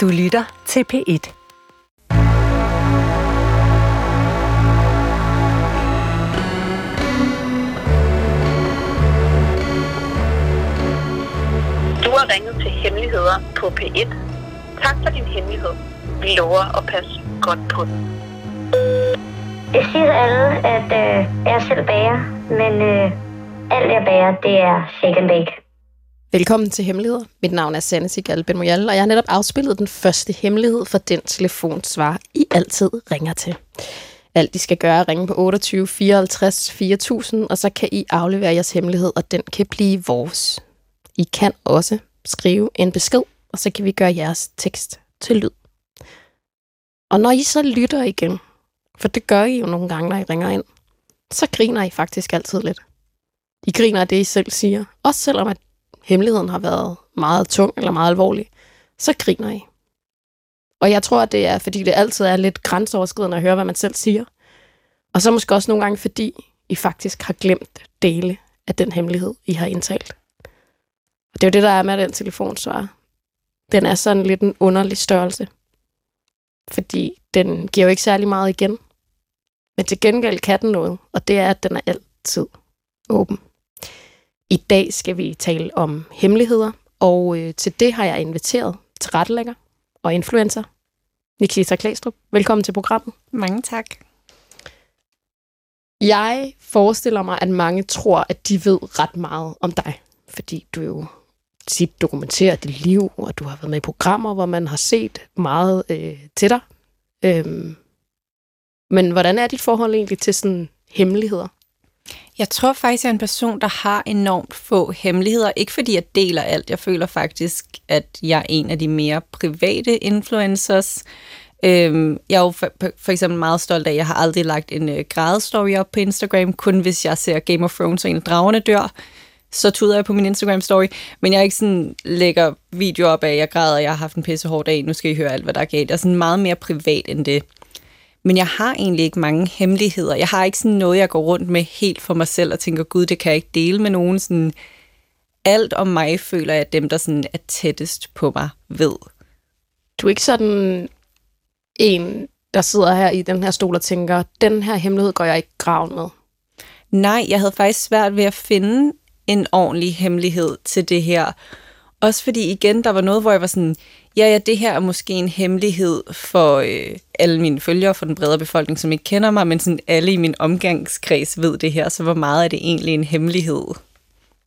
Du lytter til P1. Du har ringet til Hemmeligheder på P1. Tak for din hemmelighed. Vi lover at passe godt på den. Jeg siger alle, at øh, jeg selv bager, men øh, alt jeg bager, det er shake and bake. Velkommen til Hemmeligheder. Mit navn er Sanne Sigal Ben Moyal, og jeg har netop afspillet den første hemmelighed for den telefonsvar, I altid ringer til. Alt I skal gøre er ringe på 28 54 4000, og så kan I aflevere jeres hemmelighed, og den kan blive vores. I kan også skrive en besked, og så kan vi gøre jeres tekst til lyd. Og når I så lytter igen, for det gør I jo nogle gange, når I ringer ind, så griner I faktisk altid lidt. I griner af det, I selv siger. Også selvom at hemmeligheden har været meget tung eller meget alvorlig, så griner I. Og jeg tror, det er, fordi det altid er lidt grænseoverskridende at høre, hvad man selv siger. Og så måske også nogle gange, fordi I faktisk har glemt dele af den hemmelighed, I har indtalt. Og det er jo det, der er med den telefonsvar. Den er sådan lidt en underlig størrelse. Fordi den giver jo ikke særlig meget igen. Men til gengæld kan den noget, og det er, at den er altid åben. I dag skal vi tale om hemmeligheder, og øh, til det har jeg inviteret til rettelægger og influencer, Nikita Klæstrup. Velkommen til programmet. Mange tak. Jeg forestiller mig, at mange tror, at de ved ret meget om dig, fordi du jo tit dokumenterer dit liv, og du har været med i programmer, hvor man har set meget øh, til dig. Øhm, men hvordan er dit forhold egentlig til sådan hemmeligheder? Jeg tror faktisk, jeg er en person, der har enormt få hemmeligheder. Ikke fordi jeg deler alt. Jeg føler faktisk, at jeg er en af de mere private influencers. Øhm, jeg er jo for, for eksempel meget stolt af, at jeg har aldrig lagt en øh, grædestory op på Instagram, kun hvis jeg ser Game of Thrones og en af dragerne dør. Så tuder jeg på min Instagram-story. Men jeg er ikke sådan, lægger video op af, at jeg græder, jeg har haft en pisse hård dag, nu skal I høre alt, hvad der er galt. Jeg er sådan meget mere privat end det. Men jeg har egentlig ikke mange hemmeligheder. Jeg har ikke sådan noget, jeg går rundt med helt for mig selv og tænker, gud, det kan jeg ikke dele med nogen. Sådan, alt om mig føler jeg, at dem, der sådan er tættest på mig, ved. Du er ikke sådan en, der sidder her i den her stol og tænker, den her hemmelighed går jeg ikke graven med. Nej, jeg havde faktisk svært ved at finde en ordentlig hemmelighed til det her. Også fordi igen, der var noget, hvor jeg var sådan, ja, ja, det her er måske en hemmelighed for øh, alle mine følgere, for den bredere befolkning, som ikke kender mig, men sådan alle i min omgangskreds ved det her, så hvor meget er det egentlig en hemmelighed?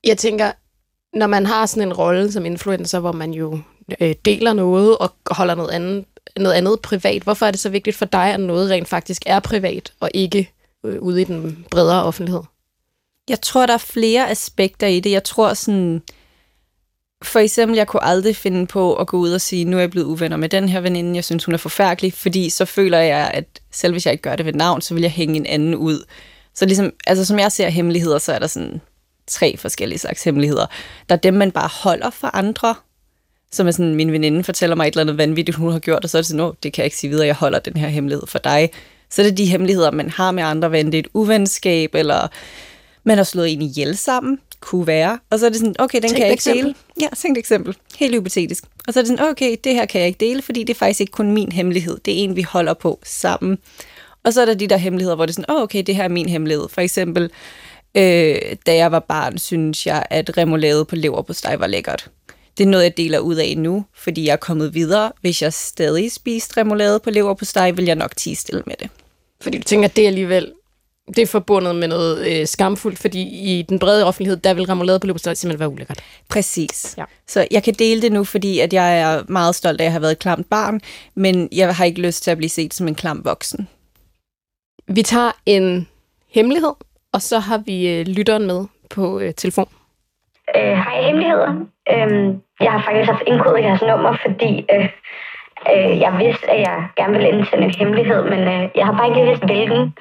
Jeg tænker, når man har sådan en rolle som influencer, hvor man jo øh, deler noget og holder noget andet, noget andet privat, hvorfor er det så vigtigt for dig, at noget rent faktisk er privat, og ikke øh, ude i den bredere offentlighed? Jeg tror, der er flere aspekter i det. Jeg tror sådan for eksempel, jeg kunne aldrig finde på at gå ud og sige, nu er jeg blevet uvenner med den her veninde, jeg synes, hun er forfærdelig, fordi så føler jeg, at selv hvis jeg ikke gør det ved navn, så vil jeg hænge en anden ud. Så ligesom, altså som jeg ser hemmeligheder, så er der sådan tre forskellige slags hemmeligheder. Der er dem, man bare holder for andre, som er sådan, min veninde fortæller mig et eller andet vanvittigt, hun har gjort, og så er det sådan, oh, det kan jeg ikke sige videre, jeg holder den her hemmelighed for dig. Så er det de hemmeligheder, man har med andre, hvad det er et uvenskab, eller man har slået en ihjel sammen, kunne være. Og så er det sådan, okay, den Tænk kan jeg ikke dele. Ja, tænk et eksempel. Helt hypotetisk. Og så er det sådan, okay, det her kan jeg ikke dele, fordi det er faktisk ikke kun min hemmelighed. Det er en, vi holder på sammen. Og så er der de der hemmeligheder, hvor det er sådan, oh, okay, det her er min hemmelighed. For eksempel, øh, da jeg var barn, synes jeg, at remoulade på lever på steg var lækkert. Det er noget, jeg deler ud af nu, fordi jeg er kommet videre. Hvis jeg stadig spiste remoulade på lever på steg, vil jeg nok tige stille med det. Fordi du tænker, at det er alligevel det er forbundet med noget øh, skamfuldt, fordi i den brede offentlighed, der vil remoulade på leverpostej simpelthen være ulækkert. Præcis. Ja. Så jeg kan dele det nu, fordi at jeg er meget stolt af at have været et klamt barn, men jeg har ikke lyst til at blive set som en klam voksen. Vi tager en hemmelighed, og så har vi øh, lytteren med på øh, telefon. Øh, hej hemmeligheder. Øhm, jeg har faktisk haft indkodet jeres nummer, fordi øh, øh, jeg vidste, at jeg gerne ville indsende en hemmelighed, men øh, jeg har bare ikke vidst hvilken.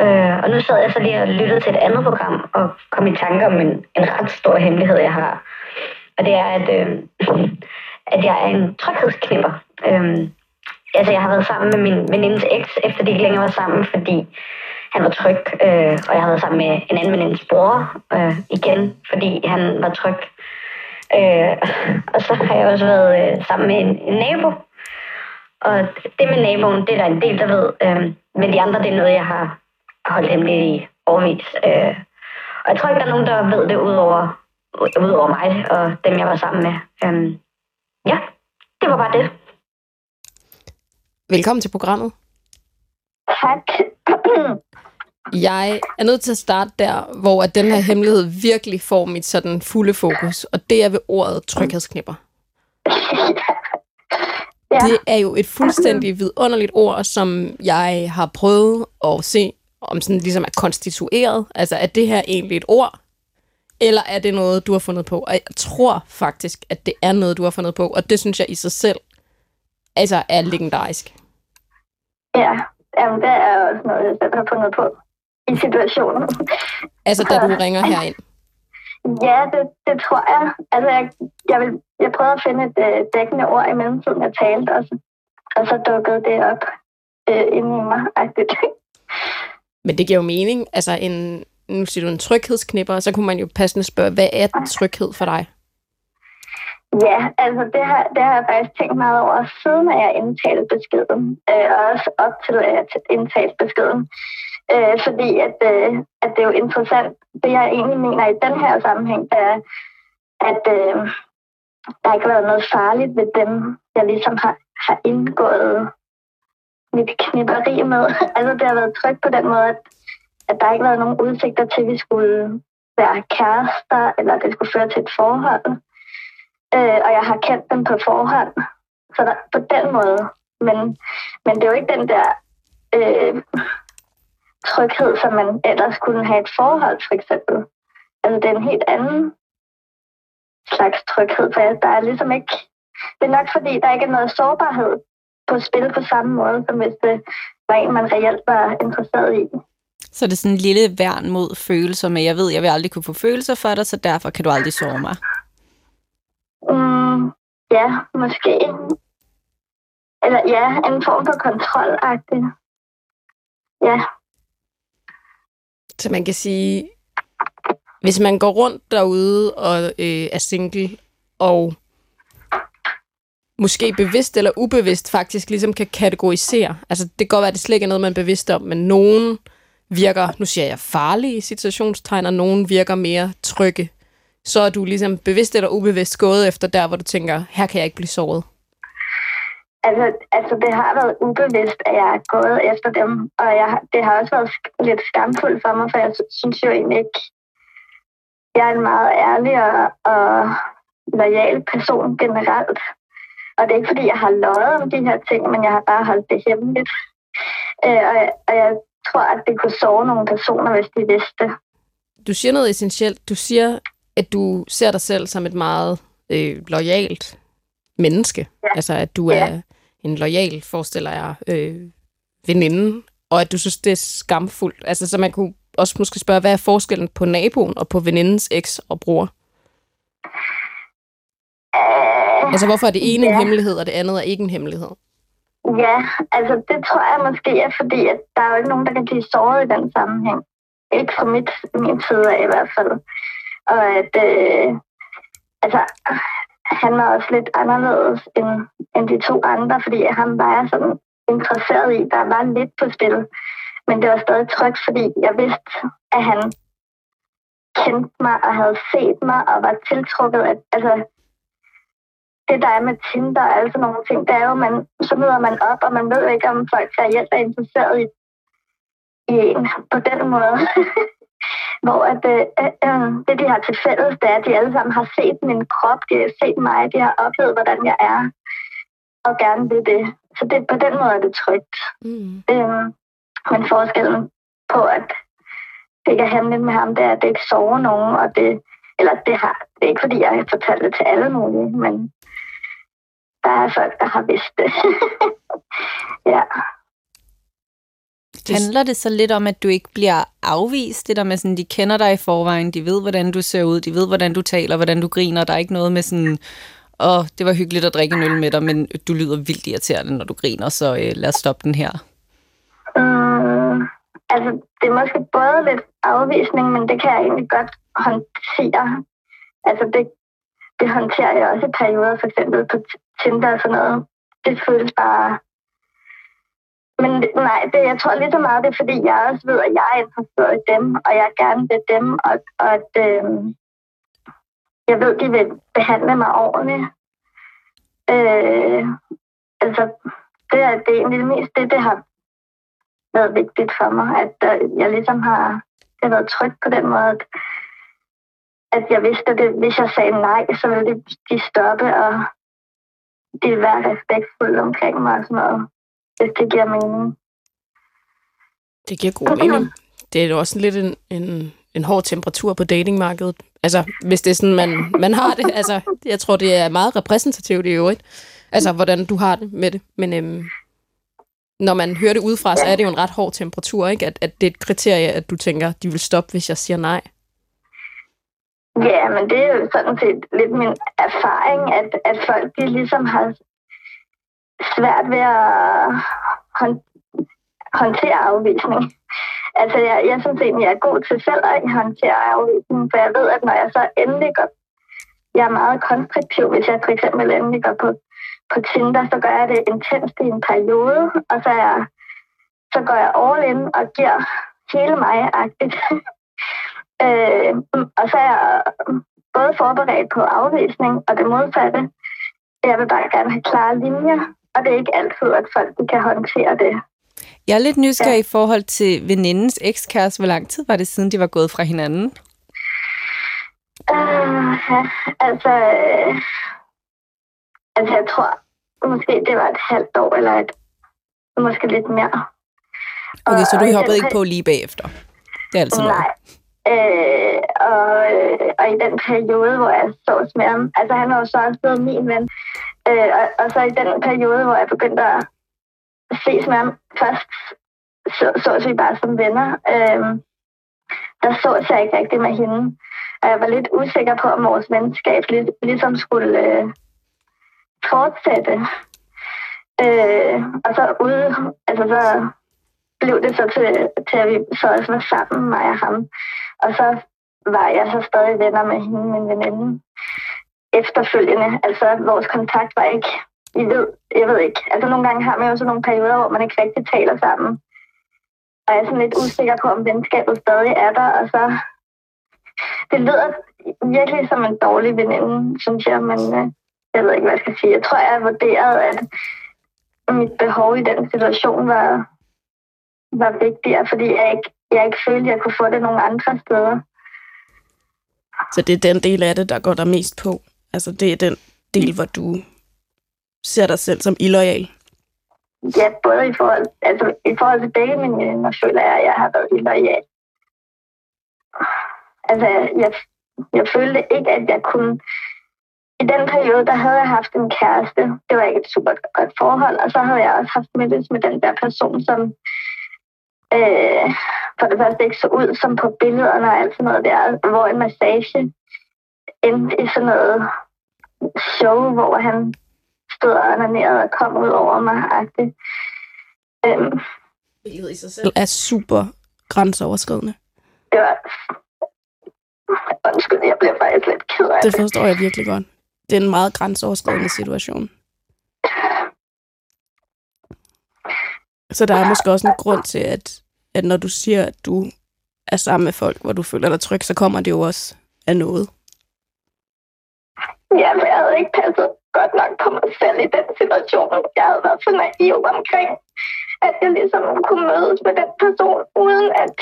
Øh, og nu sad jeg så lige og lyttede til et andet program og kom i tanke om en, en ret stor hemmelighed, jeg har. Og det er, at, øh, at jeg er en tryghedsknipper. Øh, altså, jeg har været sammen med min venindes eks, efter de ikke længere var sammen, fordi han var tryg, øh, og jeg har været sammen med en anden venindes bror øh, igen, fordi han var tryg. Øh, og så har jeg også været øh, sammen med en, en nabo, Og det med naboen, det er der en del, der ved. Øh, men de andre, det er noget, jeg har holdt hemmeligt i overvis. Øh, og jeg tror ikke, der er nogen, der ved det udover, udover mig og dem, jeg var sammen med. Øh, ja, det var bare det. Velkommen til programmet. Tak. Jeg er nødt til at starte der, hvor at den her hemmelighed virkelig får mit sådan fulde fokus, og det er ved ordet tryghedsknipper. ja. Det er jo et fuldstændig vidunderligt ord, som jeg har prøvet at se, om sådan ligesom er konstitueret. Altså, er det her egentlig et ord, eller er det noget, du har fundet på? Og jeg tror faktisk, at det er noget, du har fundet på, og det synes jeg i sig selv altså er legendarisk. Ja, Jamen, det er også noget, jeg har fundet på i situationen. Altså, da du ringer herind? Ja, det, det tror jeg. Altså, jeg, jeg, vil, jeg prøvede at finde et øh, dækkende ord i mellemtiden, jeg talte, og så, og så dukkede det op øh, inde i mig. -agtigt. Men det giver jo mening. Altså, en, nu siger du en tryghedsknipper, så kunne man jo passende spørge, hvad er tryghed for dig? Ja, altså det har, det har jeg faktisk tænkt meget over, siden at jeg indtalte beskeden, øh, og også op til at jeg indtalte beskeden. Øh, fordi at, øh, at det er jo interessant. Det jeg egentlig mener i den her sammenhæng, er, at øh, der ikke har været noget farligt ved dem, jeg ligesom har, har indgået mit knipperi med. altså det har været trygt på den måde, at, at der ikke har været nogen udsigter til, at vi skulle være kærester, eller at det skulle føre til et forhold. Øh, og jeg har kendt dem på forhånd. Så der, på den måde. Men, men det er jo ikke den der øh, tryghed, som man ellers kunne have et forhold, for eksempel. Altså, det er en helt anden slags tryghed, for der er ligesom ikke... Det er nok fordi, der ikke er noget sårbarhed på spil på samme måde, som hvis det var en, man reelt var interesseret i. Så det er sådan en lille værn mod følelser med, jeg ved, jeg vil aldrig kunne få følelser for dig, så derfor kan du aldrig såre mig. Mm, ja, måske. Eller ja, en form for kontrolagtig. Ja. Så man kan sige, hvis man går rundt derude og øh, er single, og måske bevidst eller ubevidst faktisk ligesom kan kategorisere. Altså det kan godt være, at det slet ikke er noget, man er bevidst om, men nogen virker, nu siger jeg farlige situationstegn, og nogen virker mere trygge. Så er du ligesom bevidst eller ubevidst gået efter der, hvor du tænker, her kan jeg ikke blive såret. Altså, altså, det har været ubevidst, at jeg er gået efter dem, og jeg, det har også været lidt skamfuldt for mig, for jeg synes jo egentlig ikke, jeg er en meget ærlig og, og lojal person generelt. Og det er ikke, fordi jeg har løjet om de her ting, men jeg har bare holdt det hemmeligt. Øh, og, og jeg tror, at det kunne sove nogle personer, hvis de vidste. Du siger noget essentielt. Du siger, at du ser dig selv som et meget øh, lojalt menneske. Ja. Altså, at du er en lojal, forestiller jeg, øh, veninde, og at du synes, det er skamfuldt. Altså, så man kunne også måske spørge, hvad er forskellen på naboen og på venindens eks og bror? Uh, altså, hvorfor er det ene ja. en hemmelighed, og det andet er ikke en hemmelighed? Ja, altså det tror jeg måske er, fordi at der er jo ikke nogen, der kan blive såret i den sammenhæng. Ikke fra mit, min side i hvert fald. Og at, øh, altså, han var også lidt anderledes end, end de to andre, fordi han var sådan interesseret i, der var lidt på spil. Men det var stadig trygt, fordi jeg vidste, at han kendte mig og havde set mig og var tiltrukket. At, altså, det der er med Tinder og alle sådan nogle ting, det er jo, man, så møder man op, og man ved ikke, om folk reelt er interesseret i, i en på den måde. Hvor at, øh, øh, det, de har til fælles, det er, at de alle sammen har set min krop, de har set mig, de har oplevet, hvordan jeg er, og gerne vil det. Så det, på den måde er det trygt. Mm. Øh, men forskellen på, at det ikke er hemmeligt med ham, det er, at det ikke sover nogen, og det, eller det, har, det er ikke, fordi jeg har fortalt det til alle mulige, men der er folk, der har vidst det. ja. Handler det så lidt om, at du ikke bliver afvist? Det der med sådan, de kender dig i forvejen, de ved, hvordan du ser ud, de ved, hvordan du taler, hvordan du griner. Der er ikke noget med sådan, åh, oh, det var hyggeligt at drikke en øl med dig, men du lyder vildt irriterende, når du griner, så øh, lad os stoppe den her. Mm, altså, det er måske både lidt afvisning, men det kan jeg egentlig godt håndtere. Altså, det, det håndterer jeg også i perioder, for eksempel på Tinder og sådan noget. Det føles bare Men nej, det, jeg tror lige så meget, det er, fordi jeg også ved, at jeg er interesseret i dem, og jeg gerne vil dem, og, og at øh, jeg ved, de vil behandle mig ordentligt. Øh, altså, det er, det er egentlig det mest det, det har været vigtigt for mig, at øh, jeg ligesom har, det har været tryg på den måde, at, at jeg vidste, at det, hvis jeg sagde nej, så ville de, de stoppe, og de vil være respektfulde omkring mig og sådan noget, hvis det giver mening. Det giver god mening. Det er jo også lidt en, en, en hård temperatur på datingmarkedet. Altså, hvis det er sådan, man, man har det. Altså, jeg tror, det er meget repræsentativt i øvrigt. Altså, hvordan du har det med det. Men øhm, når man hører det udefra, så er det jo en ret hård temperatur, ikke? At, at det er et kriterie, at du tænker, de vil stoppe, hvis jeg siger nej. Ja, men det er jo sådan set lidt min erfaring, at, at folk de ligesom har svært ved at hånd- håndtere afvisning. Altså, jeg, jeg synes egentlig, jeg er god til selv at håndtere afvisning, for jeg ved, at når jeg så endelig går, jeg er meget konstruktiv, hvis jeg for eksempel endelig går på, på Tinder, så gør jeg det intenst i en periode, og så, er jeg, så går jeg all in og giver hele mig-agtigt. øh, og så er jeg både forberedt på afvisning og det modsatte. Jeg vil bare gerne have klare linjer, og det er ikke altid, at folk de kan håndtere det. Jeg er lidt nysgerrig ja. i forhold til venindens ekskæreste. Hvor lang tid var det siden, de var gået fra hinanden? Uh, ja, altså, øh, altså, jeg tror måske, det var et halvt år, eller et, måske lidt mere. Okay, og, så du hoppede ikke på lige bagefter? Det er altid Nej. Øh, og, og i den periode, hvor jeg så med ham, altså han var jo så også blevet min ven, øh, og, og så i den periode, hvor jeg begyndte at ses med ham, først så, sås vi bare som venner, øh, der sås jeg ikke rigtig med hende. Og jeg var lidt usikker på, om vores venskab lig, ligesom skulle øh, fortsætte. Øh, og så ude, altså så blev det så til, til at vi så også var sammen, mig og ham. Og så var jeg så stadig venner med hende, min veninde, efterfølgende. Altså, vores kontakt var ikke, I ved, jeg ved ikke. Altså, nogle gange har man jo sådan nogle perioder, hvor man ikke rigtig taler sammen. Og jeg er sådan lidt usikker på, om venskabet stadig er der, og så... Det lyder virkelig som en dårlig veninde, synes jeg, men øh, jeg ved ikke, hvad jeg skal sige. Jeg tror, jeg har vurderet, at mit behov i den situation var, var vigtigere, fordi jeg ikke, jeg ikke følte, at jeg kunne få det nogle andre steder. Så det er den del af det, der går der mest på. Altså det er den del, hvor du ser dig selv som illoyal. Ja, både i forhold, altså, i forhold til begge mine venner, føler jeg, at jeg har været illoyal. Altså, jeg, jeg følte ikke, at jeg kunne... I den periode, der havde jeg haft en kæreste. Det var ikke et super godt forhold. Og så havde jeg også haft mødtes med den der person, som øh, for det første ikke så ud som på billederne og alt sådan noget der, hvor en massage endte i sådan noget show, hvor han stod og onanerede og kom ud over mig. Øhm, Billedet i sig selv er super grænseoverskridende. det var... Undskyld, jeg bliver faktisk lidt ked af Det forstår jeg virkelig godt. Det er en meget grænseoverskridende situation. Så der er måske også en grund til, at, at når du siger, at du er sammen med folk, hvor du føler dig tryg, så kommer det jo også af noget. Ja, men jeg havde ikke passet godt nok på mig selv i den situation. Jeg havde været for naiv omkring, at jeg ligesom kunne mødes med den person, uden at...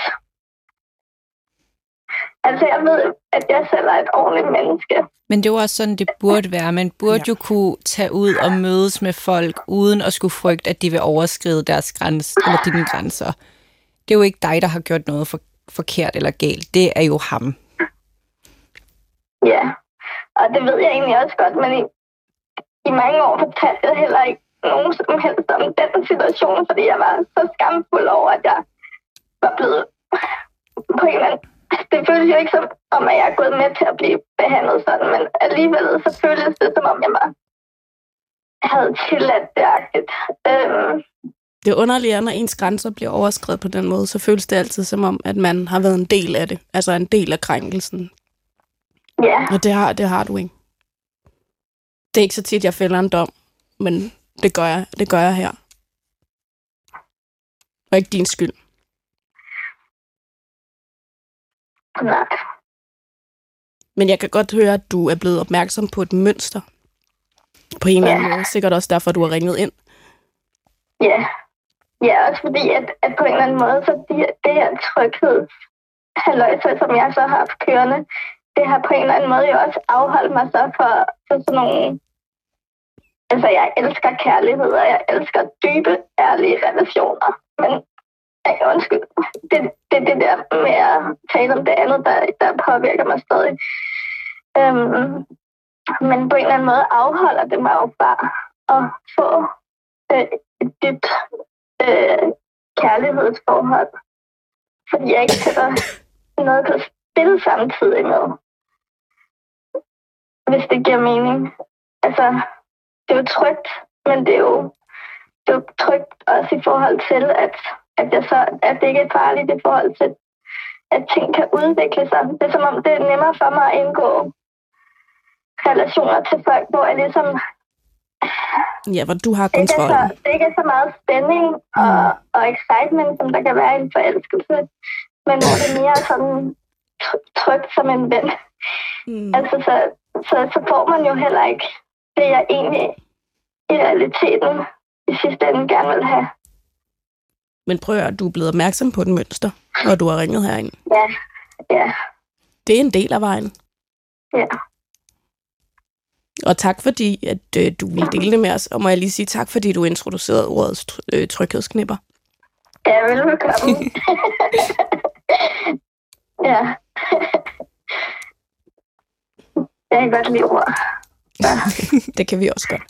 Altså, jeg ved, at jeg selv er et ordentligt menneske. Men det er jo også sådan, det burde være. Man burde ja. jo kunne tage ud og mødes med folk, uden at skulle frygte, at de vil overskride deres grænse, eller dine grænser. Det er jo ikke dig, der har gjort noget for, forkert eller galt. Det er jo ham. Ja, og det ved jeg egentlig også godt, men i, i mange år fortalte jeg heller ikke nogen som helst om den situation, fordi jeg var så skamfuld over, at jeg var blevet på en eller anden... Det føles jo ikke som om, at jeg er gået med til at blive behandlet sådan, men alligevel så føles det som om, jeg var havde tilladt det agtigt. Øhm, Det underlige er, når ens grænser bliver overskrevet på den måde, så føles det altid som om, at man har været en del af det. Altså en del af krænkelsen. ja, Og det har, det har du ikke. Det er ikke så tit, jeg fælder en dom, men det gør jeg, det gør jeg her. Og ikke din skyld. Nej. Men jeg kan godt høre, at du er blevet opmærksom på et mønster. På en eller anden Ja. måde. Sikkert også derfor, du har ringet ind. Ja. Ja, også fordi, at, at på en eller anden måde, så bliver det her halløjse, som jeg så har haft kørende, det har på en eller anden måde jo også afholdt mig så for, for sådan nogle... Altså, jeg elsker kærlighed, og jeg elsker dybe, ærlige relationer. Men, ej, undskyld, det er det, det der med at tale om det andet, der, der påvirker mig stadig. Øhm, men på en eller anden måde afholder det mig jo bare at få øh, et dybt øh, kærlighedsforhold. Fordi jeg ikke sætter noget på spil samtidig med. Hvis det giver mening. Altså, det er jo trygt, men det er jo, det er jo trygt også i forhold til, at, at, jeg så, at det ikke er farligt i forhold til, at ting kan udvikle sig. Det er som om, det er nemmere for mig at indgå relationer til folk, hvor jeg ligesom Ja, hvor du har det ikke, er så, det ikke er så meget spænding og, og excitement, som der kan være i en forelskelse, men hvor det er mere sådan tr- trygt som en ven. Mm. Altså, så, så, så får man jo heller ikke det, jeg egentlig i realiteten i sidste ende gerne vil have. Men prøv at du er blevet opmærksom på et mønster, og du har ringet herind. Ja, ja, Det er en del af vejen. ja. Og tak fordi, at øh, du ville dele det med os. Og må jeg lige sige tak, fordi du introducerede ordet øh, tryghedsknipper. Ja, velbekomme. ja. Jeg kan godt lide ord. Det kan vi også godt.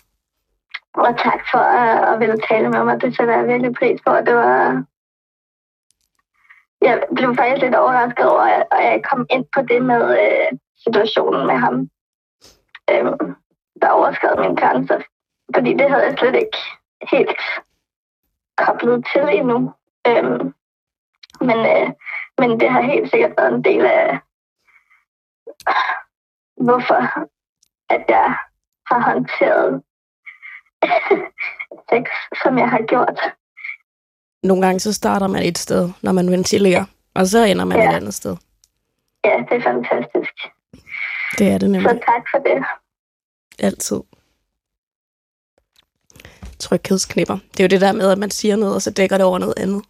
Og tak for at, at ville tale med mig. Det sætter jeg virkelig pris på. Det var... Jeg blev faktisk lidt overrasket over, at jeg kom ind på det med øh, situationen med ham, øh, der overskred min grænser. Fordi det havde jeg slet ikke helt koblet til endnu. Øh, men, øh, men det har helt sikkert været en del af, hvorfor at jeg har håndteret sex, som jeg har gjort. Nogle gange så starter man et sted, når man ventilerer, og så ender man Ja. et andet sted. Ja, det er fantastisk. Det er det Så nemlig tak for det. altid. Tryghedsknipper. Det er jo det der med, at man siger noget, og så dækker det over noget andet.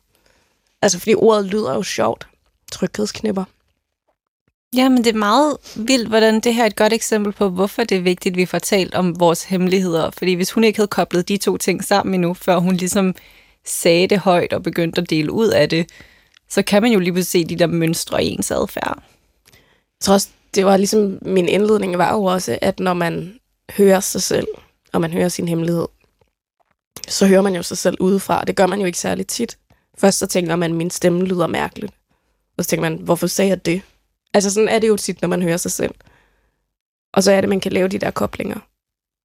Altså, fordi ordet lyder jo sjovt. Tryghedsknipper. Ja, men det er meget vildt, hvordan det her er et godt eksempel på, hvorfor det er vigtigt, at vi får talt om vores hemmeligheder. Fordi hvis hun ikke havde koblet de to ting sammen endnu, før hun ligesom sagde det højt og begyndte at dele ud af det, så kan man jo lige pludselig se de der mønstre i ens adfærd. Jeg tror også, det var ligesom, min indledning var jo også, at når man hører sig selv, og man hører sin hemmelighed, så hører man jo sig selv udefra. Det gør man jo ikke særlig tit. Først så tænker man, at min stemme lyder mærkeligt. Og så tænker man, hvorfor sagde jeg det? Altså sådan er det jo tit, når man hører sig selv. Og så er det, man kan lave de der koblinger.